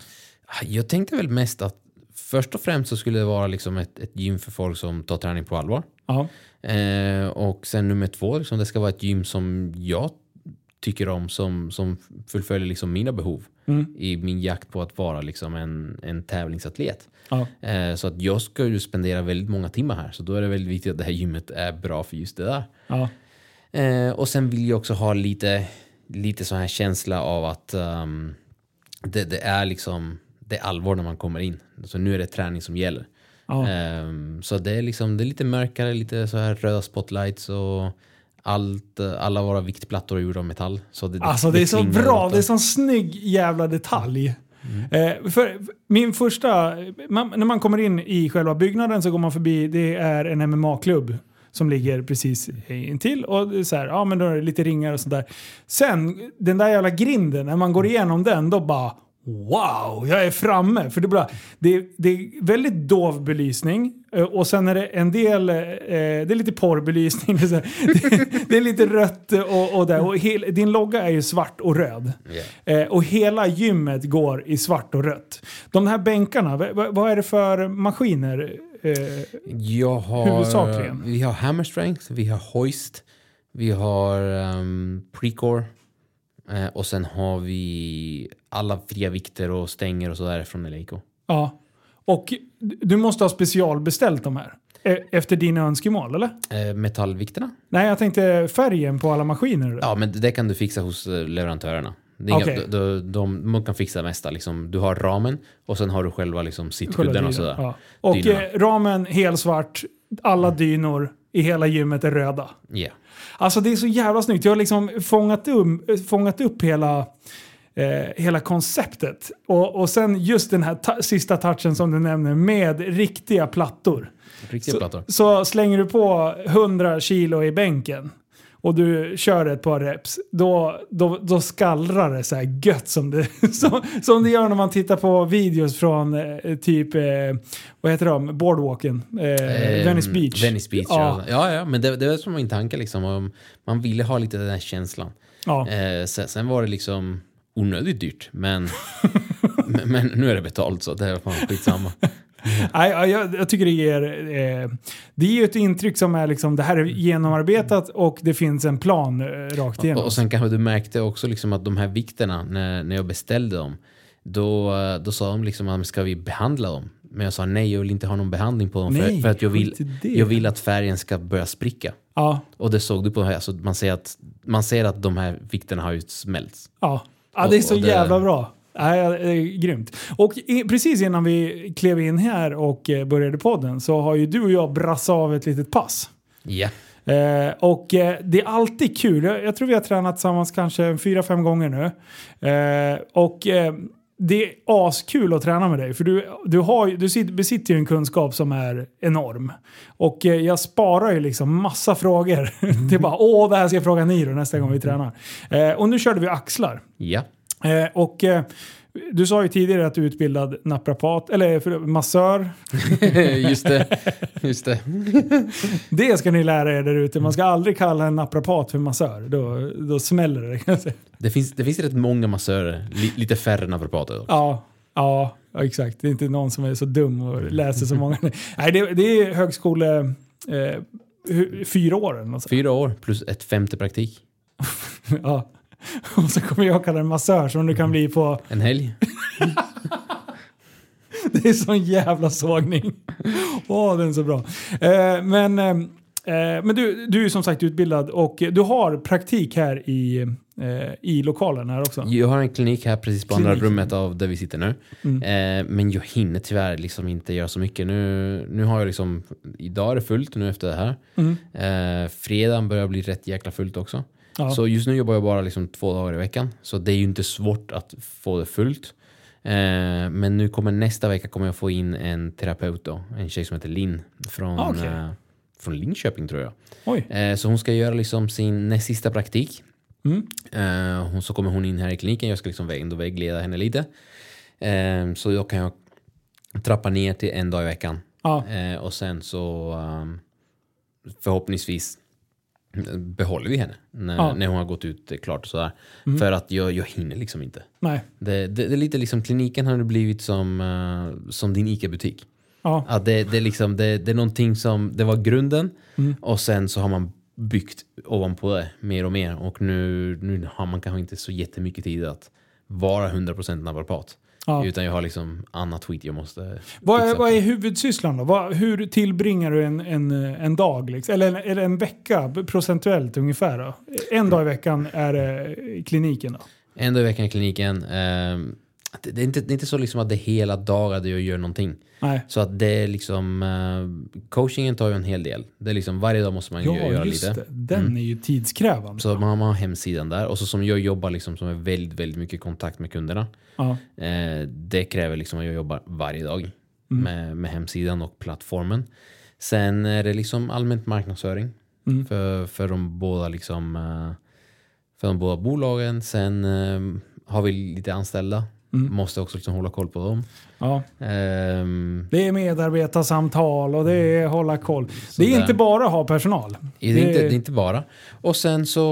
Jag tänkte väl mest att först och främst så skulle det vara liksom ett, ett gym för folk som tar träning på allvar. Eh, och sen nummer två, liksom, det ska vara ett gym som jag tycker om, som, som fullföljer liksom mina behov Mm. i min jakt på att vara liksom en, en tävlingsatlet. Eh, så att jag ska ju spendera väldigt många timmar här, så då är det väldigt viktigt att det här gymmet är bra för just det där. Eh, och sen vill jag också ha lite, lite sån här känsla av att ehm, det, det är liksom det är allvar när man kommer in. Så nu är det träning som gäller. Ehm, så det är, liksom, det är lite mörkare, lite så här röda spotlights och allt, eh, alla våra viktplattor är gjorda av metall. Så det, Alltså det är så bra, det är sån snygg jävla detalj. Eh, för min första, man, när man kommer in i själva byggnaden så går man förbi, det är en MMA-klubb som ligger precis intill. Och det är så här, ja men då är det lite ringar och sånt där. Sen, den där jävla grinden, när man går igenom den, då bara Wow, jag är framme! För det, är bara, det, det är väldigt dov belysning och sen är det en del, eh, det är lite porrbelysning. Det är, det, är lite rött och, och där. Och hel, din logga är ju svart och röd. Yeah. Eh, och hela gymmet går i svart och rött. De här bänkarna, vad är det för maskiner? Eh, Jag har, Huvudsakligen. Vi har hammer strength, vi har hoist, vi har um, precore eh, och sen har vi alla fria vikter och stänger och sådär från Eleiko. ja. Och du måste ha specialbeställt de här. eh, Efter dina önskemål, eller? Eh, metallvikterna? Nej, jag tänkte färgen på alla maskiner. Ja, men det kan du fixa hos eh, leverantörerna. Det inga, de, de, de, de kan fixa det mesta. Liksom, du har ramen och sen har du själva liksom, sittkudden och sådär. Ja. Och Dynorna. eh, ramen helsvart, alla dynor i hela gymmet är röda. Yeah. Alltså det är så jävla snyggt. Jag har liksom fångat, um, fångat upp hela eh, hela konceptet. Och, och sen just den här ta- sista touchen som du nämner med riktiga plattor. Riktiga Så, plattor. så slänger du på 100 kilo i bänken och du kör ett par reps, då, då, då skallrar det så här gött som det, som, som det gör när man tittar på videos från eh, typ, eh, vad heter de, boardwalken, eh, Eh, Venice Beach. Venice Beach, Ja. ja. Ja, men det, det var som min tanke liksom. om Man ville ha lite den här känslan. Ja. Eh, sen, sen var det liksom onödigt dyrt, men, men, men nu är det betalt så det är fan skitsamma. Nej, ja, jag, jag tycker det ger... Eh, det ger ett intryck som är liksom, det här är genomarbetat och det finns en plan eh, rakt igenom. Och, och sen kanske du märkte också liksom att de här vikterna, när, när jag beställde dem, då, då sa de liksom att ska vi behandla dem? Men jag sa nej, jag vill inte ha någon behandling på dem Nej, för, för att jag vill, jag vill att färgen ska börja spricka. ja, Och det såg du på här, så man ser att, man ser att de här vikterna har ju smälts. ja. Ja, det är så jävla bra. Nej, grymt. Och precis innan vi klev in här och eh, började podden så har ju du och jag brassat av ett litet pass. Ja. Eh, och eh, det är alltid kul. Jag, jag tror vi har tränat tillsammans kanske fyra, fem gånger nu. Eh, och eh, det är askul att träna med dig. För du, du, har, du sit- besitter ju en kunskap som är enorm. Och eh, jag sparar ju liksom massa frågor. det är bara åh, det här ska jag fråga Niro nästa gång vi tränar. Eh, och nu körde vi axlar. Ja. Eh, och du sa ju tidigare att du är utbildad naprapat, eller för, massör. just det. Just det. Det ska ni lära er där ute. Man ska aldrig kalla en naprapat för massör. Då, då smäller det. kan jag säga. Det finns, det finns rätt många massörer, li, lite färre naprapater. dock. Ja, ja, exakt. Det är inte någon som är så dum och läser så många. Nej, det, det är högskole... Eh, fyra år eller något sånt. Fyra år plus ett femte praktik. Ja. Och så kommer jag kalla det massör som du kan bli på... En helg. Det är sån jävla sågning. Åh, den är så bra. Eh, men eh, eh, men du, du är som sagt utbildad och du har praktik här i, eh, i lokalen här också. Jag har en klinik här precis på andra Klinik. rummet av där vi sitter nu. Eh, men jag hinner tyvärr liksom inte göra så mycket. Nu, nu har jag liksom, idag är det fullt nu efter det här. Eh, fredagen börjar bli rätt jäkla fullt också. Ja. Så just nu jobbar jag bara liksom två dagar i veckan. Så det är ju inte svårt att få det fullt. Eh, men nu kommer nästa vecka kommer jag få in en terapeut då. En tjej som heter Linn. Från, Ah, okej. eh, från Linköping tror jag. Oj. Eh, så hon ska göra liksom sin näst sista praktik. Mm. Eh, hon, så kommer hon in här i kliniken. Jag ska liksom ändå vägleda henne lite. Eh, så då kan jag trappa ner till en dag i veckan. Ja. Eh, och sen så um, förhoppningsvis behåller vi henne när, Ja. när hon har gått ut klart och sådär. Mm. För att jag, jag hinner liksom inte. Nej. Det, det, det är lite liksom kliniken har nu blivit som, eh, som din ICA-butik. Ja. Att det, det, är liksom, det, det är någonting som, det var grunden Mm. och sen så har man byggt ovanpå det mer och mer och nu, nu har man kanske inte så jättemycket tid att vara 100% naprapat. Ja. Utan jag har liksom annat skit jag måste Vad är, vad är huvudsysslan då? Vad, hur tillbringar du en, en, en dag? Liksom? Eller, en, eller en vecka procentuellt ungefär? Då? En dag i veckan är det i kliniken då? En dag i veckan i kliniken. ehm, det, är inte, det är inte så liksom att det är hela dagar där jag gör någonting. Nej. Så att det är liksom, eh, coachingen tar ju en hel del. Det är liksom varje dag måste man Ja, göra just lite. det. Den är ju tidskrävande. Så man har hemsidan där och så som jag jobbar liksom som är väldigt, väldigt mycket kontakt med kunderna. Ja. Eh, det kräver liksom att jag jobbar varje dag Mm. med, med hemsidan och plattformen. Sen är det liksom allmänt marknadsföring Mm. för, för de båda liksom eh, för de båda bolagen. Sen eh, har vi lite anställda. Mm. Måste också liksom hålla koll på dem. Ja. Ehm, Det är medarbetarsamtal och det är hålla koll. Det är Sådär. inte bara att ha personal. det, är inte, det är inte bara. Och sen så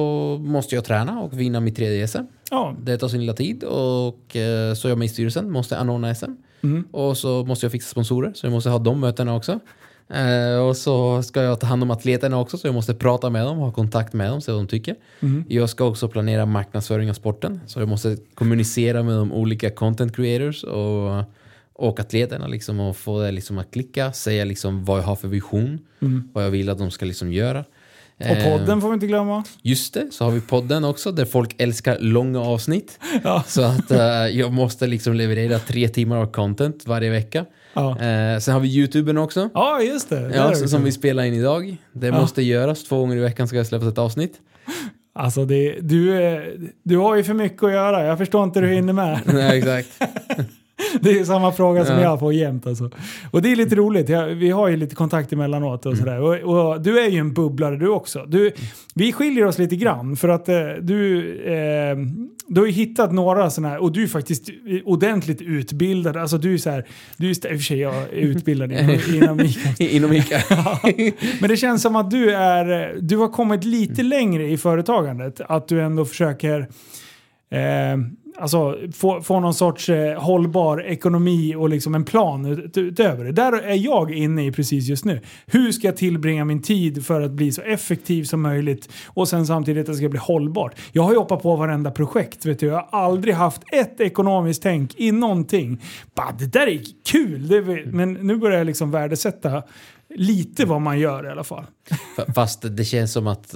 måste jag träna och vinna mitt tredje SM. Ja. Det tar sin lilla tid och eh, så är jag med i styrelsen, måste anordna SM. Mm. Och så måste jag fixa sponsorer, så jag måste ha de mötena också. Eh, och så ska jag ta hand om atleterna också, så jag måste prata med dem, ha kontakt med dem, se vad de tycker. Mm. Jag ska också planera marknadsföring av sporten, så jag måste kommunicera med de olika content creators och, och atleterna liksom, och få det liksom att klicka, säga liksom vad jag har för vision, Mm. vad jag vill att de ska liksom göra. Och Eh, podden får vi inte glömma. Just det, så har vi podden också där folk älskar långa avsnitt. Ja. Så att eh, jag måste liksom leverera tre timmar av content varje vecka. Ja, Eh, sen har vi YouTuben också. ja just det. Där Ja, det som vi spelar in idag. Det Ja. måste göras. Två gånger i veckan ska jag släppa ett avsnitt. Alltså det, du, du har ju för mycket att göra. Jag förstår inte hur du hinner med. Nej, exakt. Det är samma fråga som Ja. jag får jämt alltså. Och det är lite roligt. Jag, vi har ju lite kontakt emellanåt och sådär. Och, och du är ju en bubblare du också. Du, vi skiljer oss lite grann för att eh, du, eh, du har ju hittat några sådana här och du är faktiskt ordentligt utbildad. Alltså du är så här, du är, i och för sig jag är utbildad inom, ICA. Inom Ica. Men det känns som att du är, du har kommit lite längre i företagandet. Att du ändå försöker eh, alltså, få, få någon sorts eh, hållbar ekonomi och liksom en plan ut, utöver det. Där är jag inne i precis just nu. Hur ska jag tillbringa min tid för att bli så effektiv som möjligt och sen samtidigt att det ska bli hållbart. Jag har ju hoppat på varenda projekt. Vet du. Jag har aldrig haft ett ekonomiskt tänk i någonting. Bah, det där är kul! Det är, men nu börjar jag liksom värdesätta lite vad man gör i alla fall. Fast det känns som att,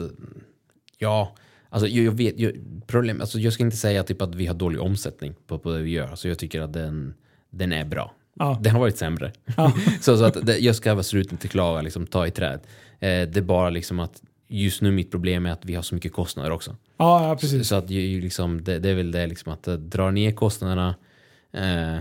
ja, alltså jag, jag vet, jag, problem, alltså jag ska inte säga typ att vi har dålig omsättning på, på det vi gör. Alltså jag tycker att den, den är bra. Ja. Den har varit sämre. Ja. så, så att det, jag ska sluten till klaga, liksom ta i träd. Eh, det är bara liksom att just nu mitt problem är att vi har så mycket kostnader också. Ja, ja precis. Så att ju, liksom, det, det är väl det liksom att eh, dra ner kostnaderna, eh,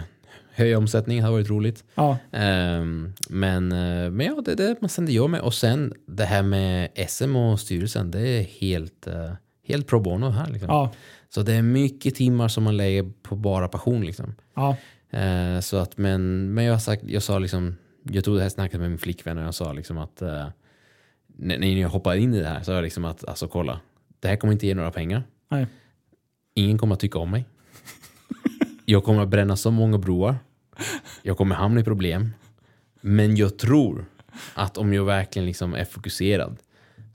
höja omsättningen hade varit roligt. Ja. Ehm, men, eh, men ja, det är det man sänder jag med. Och sen det här med SM och styrelsen, det är helt, eh, helt pro bono här. Liksom. Ja. Så det är mycket timmar som man lägger på bara passion. Liksom. Ja. Eh, så att, men, men jag, sagt, jag sa liksom, jag tog det här snacket med min flickvän och jag sa liksom att eh, när, när jag hoppade in i det här så sa jag liksom att alltså kolla, det här kommer inte ge några pengar. Nej. Ingen kommer att tycka om mig. Jag kommer att bränna så många broar. Jag kommer hamna i problem. Men jag tror att om jag verkligen liksom är fokuserad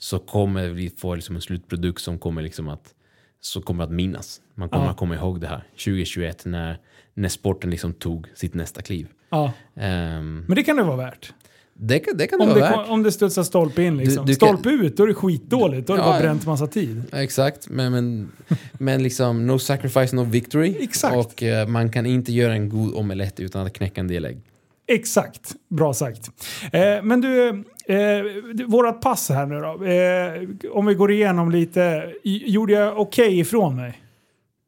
så kommer vi få liksom en slutprodukt som kommer liksom att så kommer att minnas. Man kommer Ja. att komma ihåg det här 2021 när, när sporten liksom tog sitt nästa kliv. ja. Ehm, Men det kan det vara värt. det, kan- det kan det Om vara det, värt. om det studsar stolpe in liksom. Du- du kan- stolpe ut, då är det skitdåligt. Då har Ja, bara ja. bränt massa tid. Exakt, men, men, men liksom no sacrifice, no victory. Exakt. Och eh, man kan inte göra en god omelett utan att knäcka en del ägg. Exakt, bra sagt. Eh, men du, eh, vårat pass här nu då. Eh, om vi går igenom lite. Gjorde jag okej ifrån mig?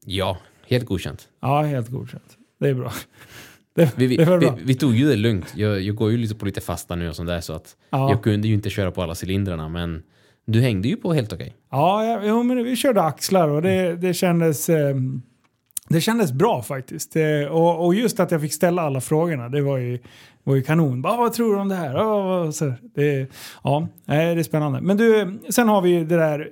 Ja, helt godkänt. Ja, helt godkänt. Det är bra. Det, Vi, vi, det var vi, bra. vi tog ju det lugnt. Jag, jag går ju lite på lite fasta nu och sånt där så att Ja. jag kunde ju inte köra på alla cylindrarna men du hängde ju på helt okej. Ja, ja jo, men vi körde axlar och det, det kändes... Eh, det kändes bra faktiskt. Eh, och, och just att jag fick ställa alla frågorna, det var ju, var ju kanon. Bara, vad tror du om det här? Så, det, ja, det är spännande. Men du, sen har vi ju det där,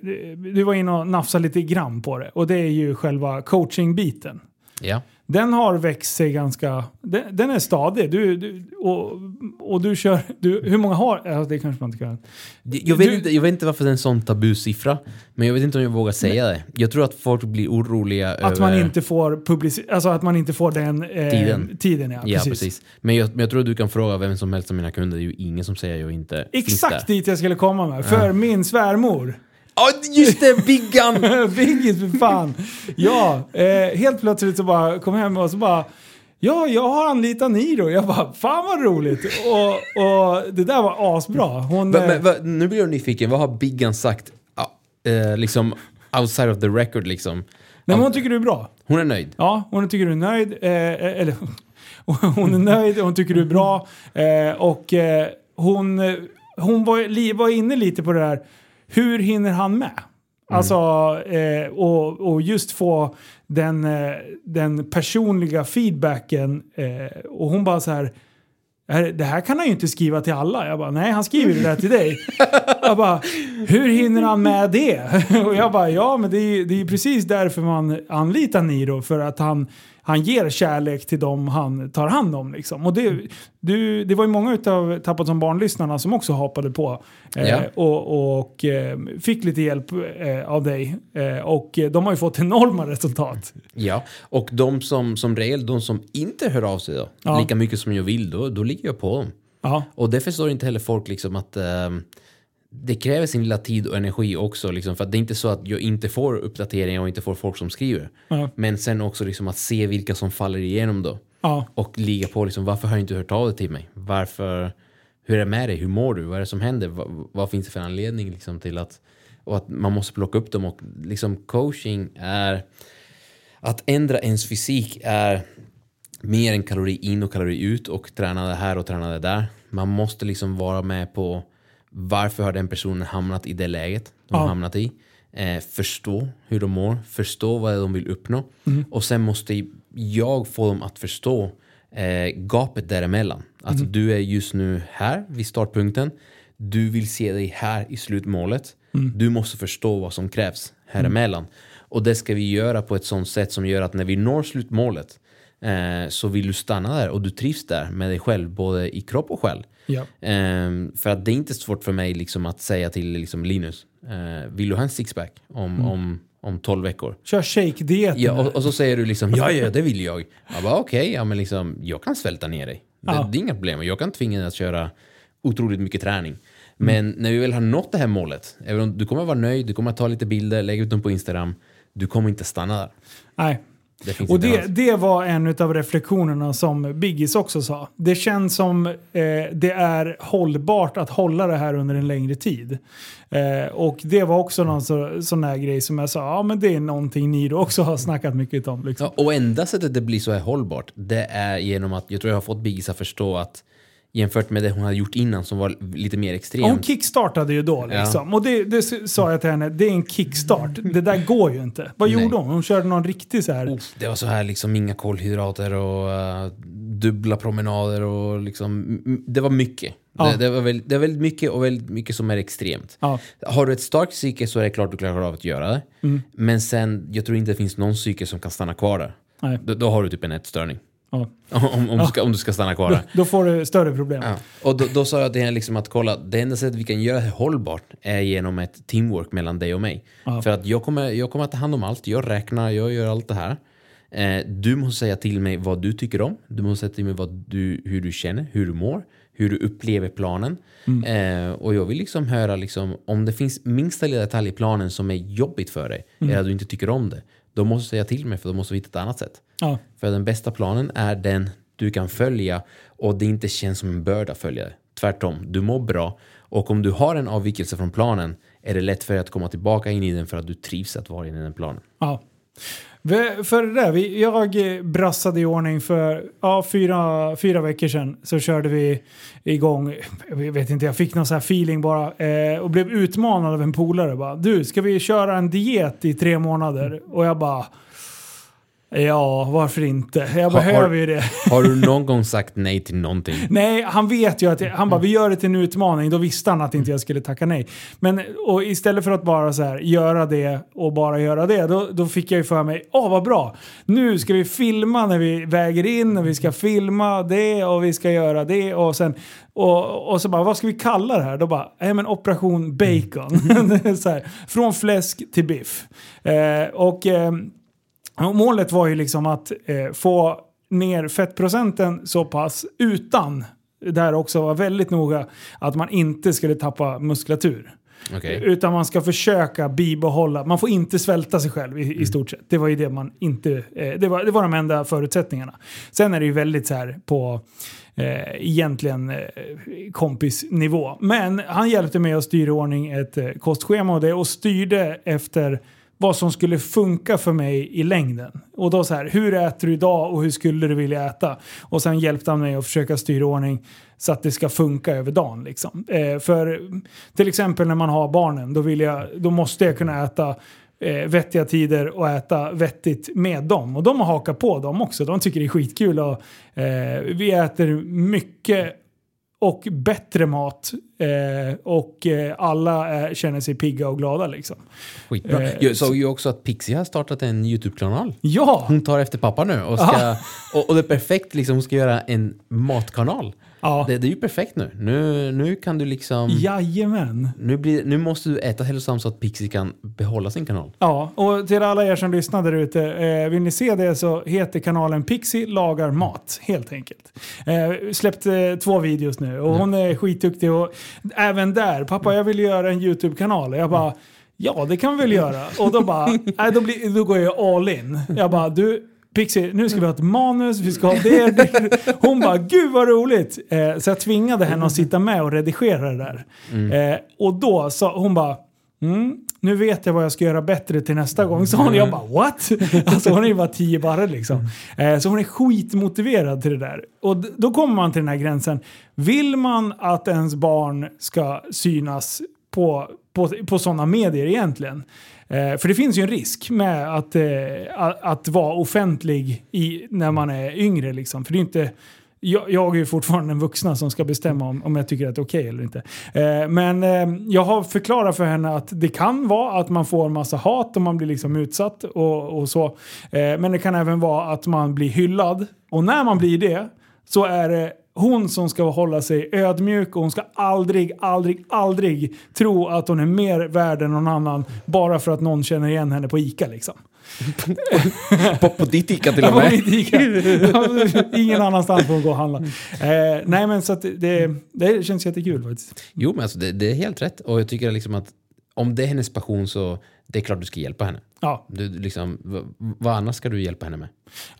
du var inne och nafsade lite grann på det. Och det är ju själva coachingbiten. Ja. Den har växt sig ganska... Den, den är stadig. Du, du, och, och du kör... Du, hur många har... Ja, det kanske man inte kan... Jag vet, Du- inte, jag vet inte varför det är en sån tabusiffra, men jag vet inte om jag vågar säga det. Jag tror att folk blir oroliga Att man över... inte får publici- Alltså att man inte får den eh, Tiden. tiden ja, Ja, precis. precis. Men jag, men jag tror att du kan fråga vem som helst av mina kunder. Det är ju ingen som säger att jag inte Exakt dit jag skulle komma med. För min svärmor. Ja, just det! Biggan! Biggis för fan. Ja, eh, helt plötsligt så bara kom hem och så bara Ja, jag har anlitat Niro. Jag bara, fan vad roligt. Och, och det där var asbra. Hon, eh, men, va, nu blir jag nyfiken. Vad har Biggan sagt? Ja, eh, liksom outside of the record liksom. nej, men hon tycker du är bra. Hon är nöjd. Ja, hon tycker du är nöjd. Eh, eller, hon är nöjd, hon tycker du är bra. Eh, och eh, hon, eh, hon var, li- var inne lite på det där, hur hinner han med? Alltså, eh, och, och just få den, eh, den personliga feedbacken. Eh, och hon bara så här, "Det här- kan han ju inte skriva till alla. Jag bara, nej han skriver det där till dig. Jag bara, hur hinner han med det? Och jag bara, ja men det är ju det är ju precis därför man anlitar Niro. För att han, han ger kärlek till dem han tar hand om. Liksom. Och det, du, det var ju många av Tappat som barn-lyssnarna som också hoppade på. Eh, Ja. och och eh, fick lite hjälp eh, av dig. Eh, och de har ju fått enorma resultat. Ja, och de som, som regel, de som inte hör av sig då, Ja. lika mycket som jag vill, då, då ligger jag på dem. Ja, Och det förstår inte heller folk liksom att ehm, det kräver sin lilla tid och energi också. Liksom, för att det är inte så att jag inte får uppdateringar och inte får folk som skriver. Ja. Men sen också liksom att se vilka som faller igenom då. ja, Och ligga på liksom, varför har du inte hört av dig till mig? Varför, hur är det med dig? Hur mår du? Vad är det som händer? Vad, vad finns det för anledning liksom till att, och att man måste plocka upp dem. Och liksom coaching är... Att ändra ens fysik är mer än kalori in och kalori ut och träna det här och träna det där. Man måste liksom vara med på varför har den personen hamnat i det läget de har Ja. hamnat i. Eh, förstå hur de mår, förstå vad de vill uppnå. Och sen måste jag få dem att förstå eh, gapet däremellan. Att du är just nu här vid startpunkten. Du vill se dig här i slutmålet. Du måste förstå vad som krävs här emellan. Och det ska vi göra på ett sånt sätt som gör att när vi når slutmålet eh, så vill du stanna där och du trivs där med dig själv, både i kropp och själ. Ja. Ehm, för att det är inte svårt för mig liksom att säga till liksom Linus, eh, vill du ha en sixpack om, om, om 12 veckor? Kör shake-dieten. Ja, och, och så säger du liksom, ja, ja, det vill jag. Jag bara, okej, ja, men liksom, jag kan svälta ner dig. Det, Ja. det är inga problem. Jag kan tvinga dig att köra otroligt mycket träning. Men när vi väl har nått det här målet, även om du kommer vara nöjd, du kommer att ta lite bilder, lägga ut dem på Instagram, du kommer inte stanna där. Nej. Det Och det, det var en av reflektionerna som Biggis också sa. Det känns som eh, det är hållbart att hålla det här under en längre tid. Eh, och det var också någon så, sån här grej som jag sa, ja men det är någonting ni då också har snackat mycket om. Liksom. Ja, och enda sättet det blir så här hållbart, det är genom att, jag tror jag har fått Biggis att förstå att jämfört med det hon hade gjort innan som var lite mer extremt. Hon kickstartade ju då liksom. Och det, det sa jag till henne, det är en kickstart. Det där går ju inte. Vad Nej. gjorde hon? Hon körde någon riktig så här... Oh, det var så här liksom inga kolhydrater och eh, dubbla promenader och liksom, det var mycket. Ja. Det, det, var väldigt, det är väldigt mycket och väldigt mycket som är extremt. Ja. Har du ett starkt psyke så är det klart du klarar av att göra det. Mm. Men sen, jag tror inte det finns någon psyke som kan stanna kvar där. Då, då har du typ en ätstörning. Ja. Om, om, du ska, om du ska stanna kvar Då, då får du större problem. Ja. Och då, då sa jag till henne liksom att kolla, det enda sättet vi kan göra det hållbart är genom ett teamwork mellan dig och mig. Ja. För att jag kommer, jag kommer att ta hand om allt, jag räknar, jag gör allt det här. Eh, du måste säga till mig vad du tycker om, du måste säga till mig vad du, hur du känner, hur du mår, hur du upplever planen. Eh, och jag vill liksom höra liksom, om det finns minsta lilla detalj i planen som är jobbigt för dig, eller att du inte tycker om det, då måste säga till mig för då måste hitta ett annat sätt. Ja. För den bästa planen är den du kan följa och det inte känns som en börda att följa det. Tvärtom, du mår bra och om du har en avvikelse från planen är det lätt för dig att komma tillbaka in i den för att du trivs att vara inne i den planen. Ja. För det där, vi, jag eh, brassade i ordning för ja, fyra, fyra veckor sedan. Så körde vi igång, jag vet inte, jag fick någon sån här feeling bara. Eh, och blev utmanad av en polare. Bara, du, ska vi köra en diet i tre månader? Och jag bara... Ja, varför inte? Jag Har- behöver ju det. Har du någon gång sagt nej till någonting? Nej, han vet ju att jag, han bara vi gör det till en utmaning. Då visste han att inte jag skulle tacka nej. Men och istället för att bara så här göra det och bara göra det, då, då fick jag ju för mig, åh vad bra. Nu ska vi filma när vi väger in och vi ska filma det och vi ska göra det och sen och, och så bara, vad ska vi kalla det här? Då bara, nej men operation bacon. Är så här, från fläsk till biff. Eh, och och målet var ju liksom att eh, få ner fettprocenten så pass utan, där också var väldigt noga, att man inte skulle tappa muskulatur. Okej. Utan man ska försöka bibehålla, man får inte svälta sig själv i, i stort sett. Det var ju det man inte, eh, det, var, det var de enda förutsättningarna. Sen är det ju väldigt så här på eh, egentligen eh, kompisnivå. Men han hjälpte mig att styra i ordning ett eh, kostschema och det och styrde efter vad som skulle funka för mig i längden. Och då så här, hur äter du idag och hur skulle du vilja äta? Och sen hjälpte han mig att försöka styra ordning så att det ska funka över dagen. Liksom. Eh, för till exempel när man har barnen, då, vill jag, då måste jag kunna äta eh, vettiga tider och äta vettigt med dem. Och de har hakat på dem också. De tycker det är skitkul. Och, eh, vi äter mycket och bättre mat. Eh, och eh, alla är, känner sig pigga och glada liksom. Skitbra. Eh, Jag såg ju också att Pixie har startat en YouTube-kanal. Ja! Hon tar efter pappa nu och, ska, och, och det är perfekt, liksom, hon ska göra en matkanal. Ja. Det, det är ju perfekt nu. Nu, nu kan du liksom... Jajamän. Nu, blir, nu måste du äta hälsosamt så att Pixie kan behålla sin kanal. Ja, och till alla er som lyssnar där ute, eh, vill ni se det så heter kanalen Pixie lagar mat, helt enkelt. Eh, släppt eh, två videos nu och hon är skitduktig och även där, pappa jag vill göra en YouTube-kanal. Jag bara, ja det kan vi väl göra. Och då bara, nej, då, blir, då går jag all in. Jag bara, du Pixie, nu ska vi ha ett manus, vi ska ha det. det. Hon bara, gud vad roligt! Eh, så jag tvingade henne att sitta med och redigera det där. Eh, och då sa hon bara, Mm, nu vet jag vad jag ska göra bättre till nästa gång, sa hon. Jag bara what? Alltså hon är ju bara tio barre liksom. Eh, så hon är skitmotiverad till det där. Och då kommer man till den här gränsen. Vill man att ens barn ska synas på, på, på sådana medier egentligen? Eh, för det finns ju en risk med att, eh, att, att vara offentlig i, när man är yngre. Liksom. För det är inte, jag, jag är ju fortfarande en vuxna som ska bestämma om, om jag tycker att det är okej eller inte. Eh, men eh, jag har förklarat för henne att det kan vara att man får en massa hat och man blir liksom utsatt och, och så. Eh, men det kan även vara att man blir hyllad. Och när man blir det så är det hon som ska hålla sig ödmjuk och hon ska aldrig, aldrig, aldrig tro att hon är mer värd än någon annan bara för att någon känner igen henne på ICA liksom. På, på ditt Ica till och med. Ingen annanstans får hon gå och handla. Eh, nej men så att det, det känns jättekul faktiskt. Jo, men alltså, det, det är helt rätt. Och jag tycker liksom att om det är hennes passion så det är klart du ska hjälpa henne. Ja, Du, liksom, vad, annars ska du hjälpa henne med?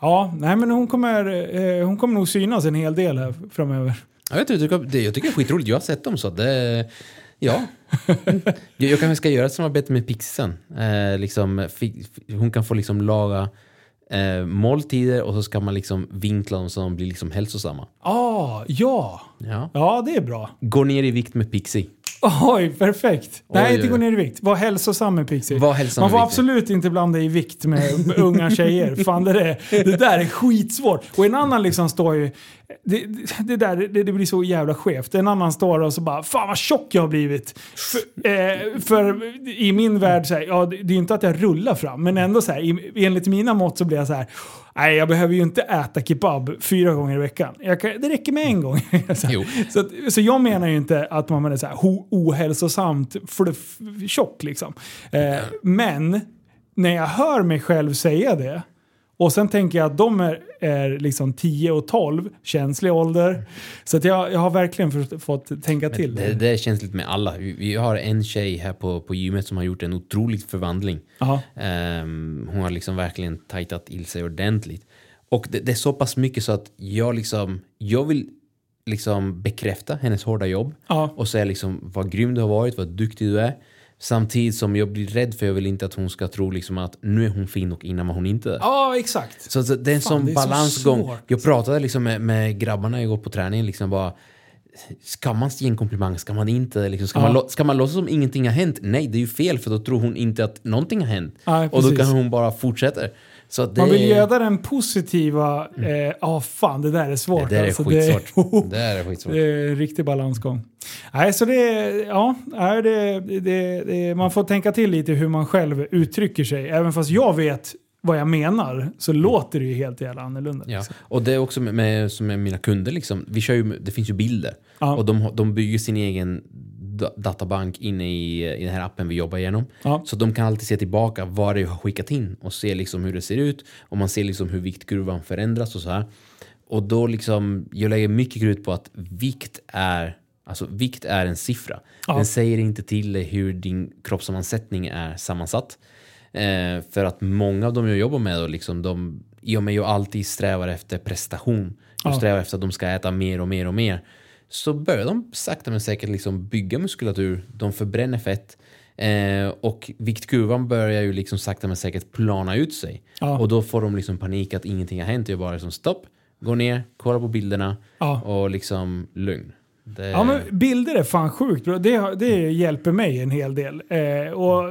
ja nej men hon kommer, eh, hon kommer nog synas en hel del här framöver. Ja, jag, tycker, det, jag tycker det är skitroligt. Jag har sett dem så det... Ja. jag, jag kanske ska göra ett samarbete med Pixisen. Eh, liksom, hon kan få liksom laga eh, måltider och så ska man liksom vinkla dem så de blir liksom hälsosamma. Ah, ja! Ja. Ja, det är bra. Gå ner i vikt med Pixie. Oj, perfekt. Nej, Oj, inte gå ner i vikt. Var hälsosam med Pixie. Var hälsosam Man får absolut inte blanda i vikt med, unga tjejer. Fan, det, där, det där är skitsvårt. Och en annan liksom står ju... Det, det, där, det, det blir så jävla skevt. En annan står och så bara “Fan vad tjock jag har blivit”. För, eh, för i min värld, så här, ja, det, är ju inte att jag rullar fram, men ändå så här, enligt mina mått så blir jag så här Nej, jag behöver ju inte äta kebab fyra gånger i veckan. Kan, det räcker med en gång. så. Så, så jag menar ju inte att man är så här ohälsosamt fluff, tjock liksom. Eh, men när jag hör mig själv säga det och sen tänker jag att de är, är liksom 10 och 12, känslig ålder. Så att jag, jag har verkligen för, fått tänka till. Det, det känns lite med alla. Vi, vi har en tjej här på, på gymmet som har gjort en otrolig förvandling. Ehm, hon har liksom verkligen tajtat till sig ordentligt. Och det, det är så pass mycket så att jag liksom, jag vill liksom bekräfta hennes hårda jobb Ja. och säga liksom vad grym du har varit, vad duktig du är. Samtidigt som jag blir rädd för jag vill inte att hon ska tro liksom att nu är hon fin och innan var hon inte ja, exakt. Så, så det är en Fan, sån är så balansgång. svårt. jag pratade liksom med, med grabbarna igår på träningen. Liksom bara, ska man ge en komplimang? Ska man inte? Liksom, ska, Ja. man, ska man låtsas som ingenting har hänt? Nej, det är ju fel för då tror hon inte att någonting har hänt. Nej, och då kan hon bara fortsätta. Det, Man vill är- göra den positiva... Ja, eh, ah, fan det där är svårt. det där är alltså. skitsvårt. Det är skitsvårt. Det är en riktig balansgång. Nej, så det, ja, det, det, det, man får tänka till lite hur man själv uttrycker sig. Även fast jag vet vad jag menar så låter det ju helt jävla annorlunda. Ja. liksom. Och det är också med, med, som med mina kunder, liksom, vi kör ju, det finns ju bilder. Ja. Och de, de bygger sin egen databank inne i, i den här appen vi jobbar igenom. Ja. Så de kan alltid se tillbaka vad det har skickat in och se liksom hur det ser ut. Och man ser liksom hur viktkurvan förändras och så här. Och då liksom, jag lägger mycket krut på att vikt är, alltså vikt är en siffra. Ja. Den säger inte till dig hur din kroppssammansättning är sammansatt. Eh, för att många av dem jag jobbar med, då, liksom, de, i och med jag alltid strävar efter prestation, jag Ja. strävar efter att de ska äta mer och mer och mer, så börjar de sakta men säkert liksom bygga muskulatur, de förbränner fett eh, och viktkurvan börjar ju liksom sakta men säkert plana ut sig. Ja. Och då får de liksom panik att ingenting har hänt. Jag bara liksom stopp, gå ner, kolla på bilderna Ja. och liksom lugn. Det, Ja, men bilder är fan sjukt bra. Det, det hjälper mig en hel del. Eh, och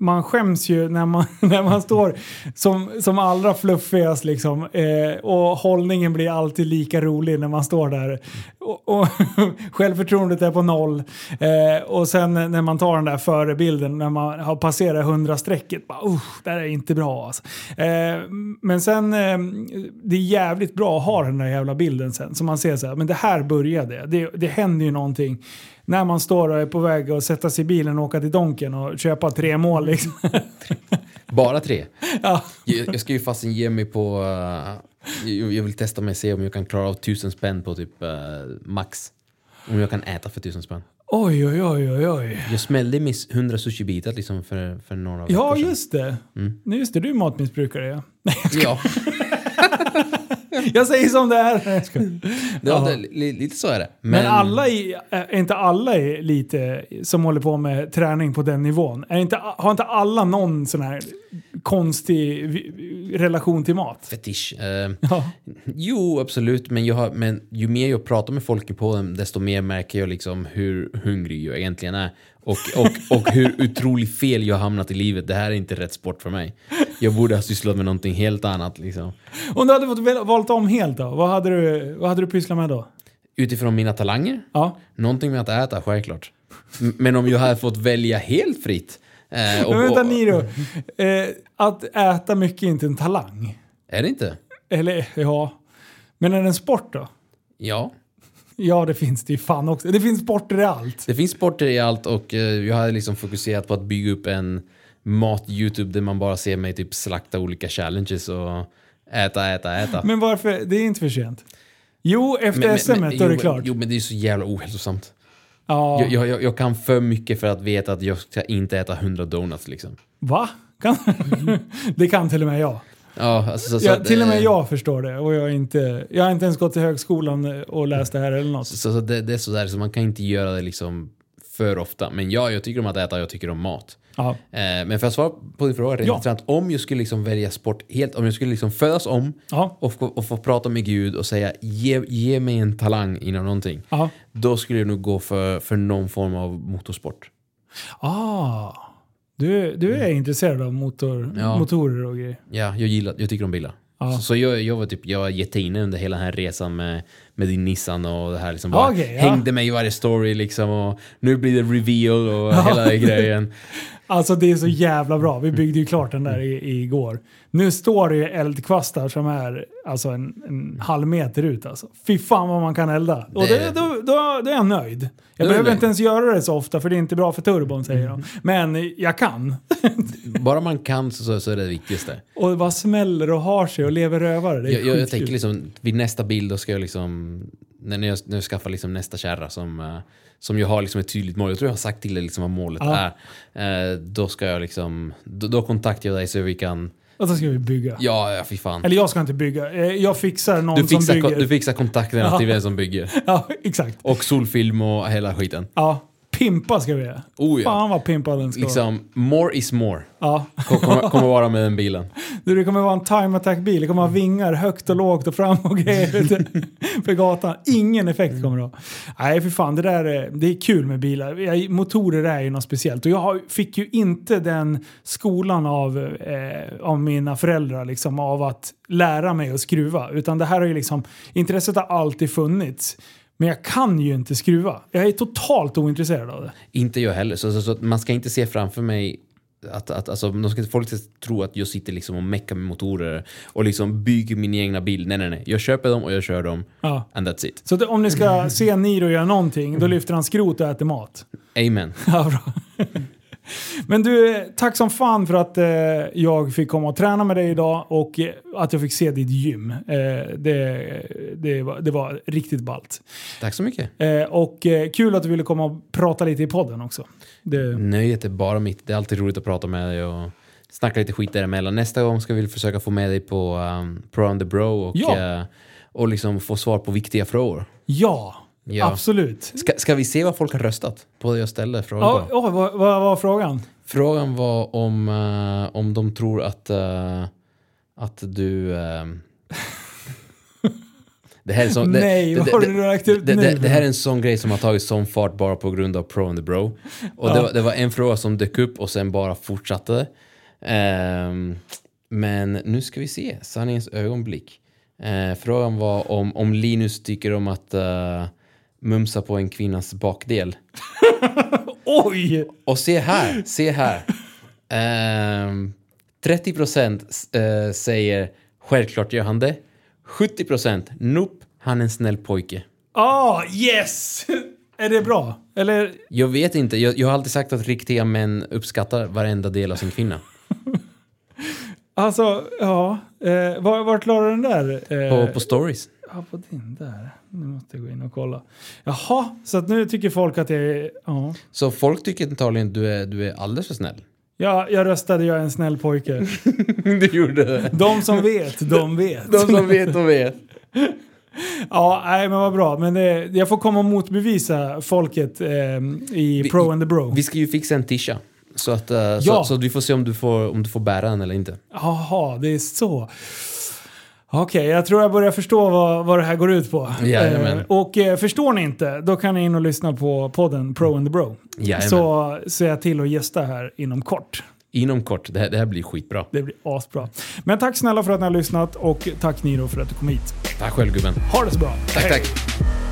man skäms ju när man, när man står som, som allra fluffigast liksom. Eh, och hållningen blir alltid lika rolig när man står där. Och, och självförtroendet är på noll. Eh, och sen när man tar den där förebilden när man har passerat 100-strecket. Bara, "Usch, det här är inte bra alltså. eh, Men sen, eh, det är jävligt bra att ha den där jävla bilden sen. Så man ser så här, men det här började. Det, det händer ju någonting. När man står och är på väg att sätta sig i bilen och åka till Donken och köpa tre mål liksom. Bara tre. ja. Jag, jag ska ju fasen ge mig på... eh, jag, jag vill testa mig och se om jag kan klara av tusen spänn på typ eh, max. Om jag kan äta för tusen spänn. Oj, oj, oj, oj, oj. Jag smällde mig 100 sushi-bitar liksom för, för några veckor Ja, just det. Mm. Nu Just det, du är matmissbrukare ja. Ja. Jag säger som det är. Ja, det, lite så är det. Men, alla i, är inte alla är lite som håller på med träning på den nivån? Är inte, har inte alla någon sån här konstig relation till mat? Fetisch. Eh, Ja. jo, absolut. Men, jag har, men ju mer jag pratar med folk på dem, desto mer märker jag liksom hur hungrig jag egentligen är. Och, och, och hur otroligt fel jag har hamnat i livet. Det här är inte rätt sport för mig. Jag borde ha sysslat med någonting helt annat. Liksom. Om du hade fått valt om helt då? Vad hade du, vad hade du pysslat med då? Utifrån mina talanger, Ja. någonting med att äta, självklart. Men om jag hade fått välja helt fritt. Eh, och, Men vänta Niro, eh, att äta mycket är inte en talang. är det inte? Eller ja, men är det en sport då? Ja. Ja, det finns det ju fan också. Det finns sporter i allt. Det finns sporter i allt och eh, jag hade liksom fokuserat på att bygga upp en mat-youtube där man bara ser mig typ slakta olika challenges och äta, äta, äta. Men varför? Det är inte för sent. Jo, efter SM då är jo, det men- klart. Jo, men det är så jävla ohälsosamt. ja. Jag, jag, jag- jag kan för mycket för att veta att jag ska inte äta 100 donuts liksom. Va? Kan? det kan till och med jag. Ja, alltså, så, så Ja, till och med jag förstår det. Och jag, är inte, jag har inte ens gått till högskolan och läst det här eller något. Så, så det, det är sådär, så man kan inte göra det liksom för ofta. Men ja, jag tycker om att äta, jag tycker om mat. Eh, men för att svara på din fråga, rent Ja. intressant, om jag skulle liksom välja sport helt, om jag skulle liksom födas om och, få- och få prata med Gud och säga ge, ge mig en talang inom någonting. Ja. Då skulle jag nog gå för, för någon form av motorsport. Ah. Du, du är intresserad av motor, Mm. Ja. motorer och grejer? Ja, jag gillar, jag tycker om bilar. Ja. Så, så jag, jag var typ, jag var jätteinne under hela den här resan med, med din Nissan och det här liksom bara okej, ja. hängde mig i varje story liksom och nu blir det reveal och hela den grejen. Alltså det är så jävla bra. Vi byggde ju klart den där i, igår. Nu står det ju eldkvastar som är alltså en, en halv meter ut alltså. Fy fan vad man kan elda. Och Det- då, då, då är jag nöjd. Jag behöver nöjd. inte ens göra det så ofta för det är inte bra för turbon säger de. Men jag kan. Bara man kan så, så, är det det viktigaste. Och det bara smäller och har sig och lever rövare. Det är Jag, jag, jag tänker liksom, vid nästa bild då ska jag liksom, när jag, när jag skaffar liksom nästa kärra som, eh, som jag har liksom ett tydligt mål, jag tror jag har sagt till dig liksom vad målet Ja. är. Eh, då ska jag liksom, då, då kontaktar jag dig så vi kan, Och så ska vi bygga. ja, ja fy fan. Eller jag ska inte bygga. Eh, Jag fixar någon Du fixar, som bygger. du fixar kontakterna Ja. till vem som bygger. Ja, exakt. Och solfilm och hela skiten. Ja, pimpa ska vi göra. Oh, ja. Fan vad pimpad den ska vara. Liksom, more is more. Ja. Kom- Kommer, kommer vara med den bilen. Du, det kommer vara en time attack-bil. Det kommer ha vingar högt och lågt och fram och grejer för gatan. Ingen effekt kommer det ha. Nej, för fan. Det, där är, det är kul med bilar. Motorer är ju något speciellt. Och jag fick ju inte den skolan av, eh, av mina föräldrar liksom, av att lära mig att skruva. Utan det här har ju liksom, intresset har alltid funnits. Men jag kan ju inte skruva. Jag är totalt ointresserad av det. Inte jag heller. Så, så, så man ska inte se framför mig att, att alltså, de ska, folk ska tro att jag sitter liksom och meckar med motorer och liksom bygger min egna bil. Nej, nej, nej. Jag köper dem och jag kör dem. Ja. And that's it. Så om ni ska se Niro göra någonting, då lyfter han skrot och äter mat. Amen. Ja, bra. Men du, tack som fan för att eh, jag fick komma och träna med dig idag och eh, att jag fick se ditt gym. Eh, det, det, var, det var riktigt ballt. Tack så mycket. Eh, och eh, kul att du ville komma och prata lite i podden också. Det, Nöjet är bara mitt. Det är alltid roligt att prata med dig och snacka lite skit däremellan. Nästa gång ska vi försöka få med dig på um, Pro on the Bro och, Ja. och liksom få svar på viktiga frågor. ja, Ja. absolut. Ska, ska vi se vad folk har röstat på det jag ställde frågan Ja, på? ja, vad, vad var frågan? Frågan var om, eh, om de tror att, eh, att du... eh, det här är så, det, Nej, det, har det, du lagt ut det, nu? det, det här är en sån grej som har tagit sån fart bara på grund av Pro and the Bro. Och det, Ja. var, det var en fråga som dök upp och sen bara fortsatte. Ehm, men nu ska vi se, sanningens ögonblick. Eh, frågan var om, om Linus tycker om att eh, mumsa på en kvinnas bakdel. Oj! Och se här, se här. Ehm, 30 procent eh, säger självklart gör han det. 70 procent, nope, han är en snäll pojke. Ah, yes! är det bra? Eller? Jag vet inte, jag, jag har alltid sagt att riktiga män uppskattar varenda del av sin kvinna. Alltså, ja. Eh, var, vart la du den där? Eh, På, på stories. Ja, på din där. Nu måste jag gå in och kolla. Jaha, så att nu tycker folk att jag är... Ja. Så folk tycker antagligen du är, du är alldeles för snäll. Ja, jag röstade, jag är en snäll pojke. du gjorde det. De som vet, de vet. De som vet, de vet. Ja, nej men vad bra. Men det, jag får komma och motbevisa folket eh, i Vi- Pro and the Bro. Vi ska ju fixa en tisha. Så att, eh, Ja. så, så att vi får se om du får, om du får bära den eller inte. Jaha, det är så. Okej, jag tror jag börjar förstå vad, vad det här går ut på. Jajamän. Eh, och eh, förstår ni inte, då kan ni in och lyssna på podden Pro and the Bro. Jajamän. Så ser jag till att gästa här inom kort. Inom kort. Det här, det här blir skitbra. Det blir asbra. Men tack snälla för att ni har lyssnat och tack Niro för att du kom hit. Tack själv gubben. Ha det så bra. Tack, Hej. tack.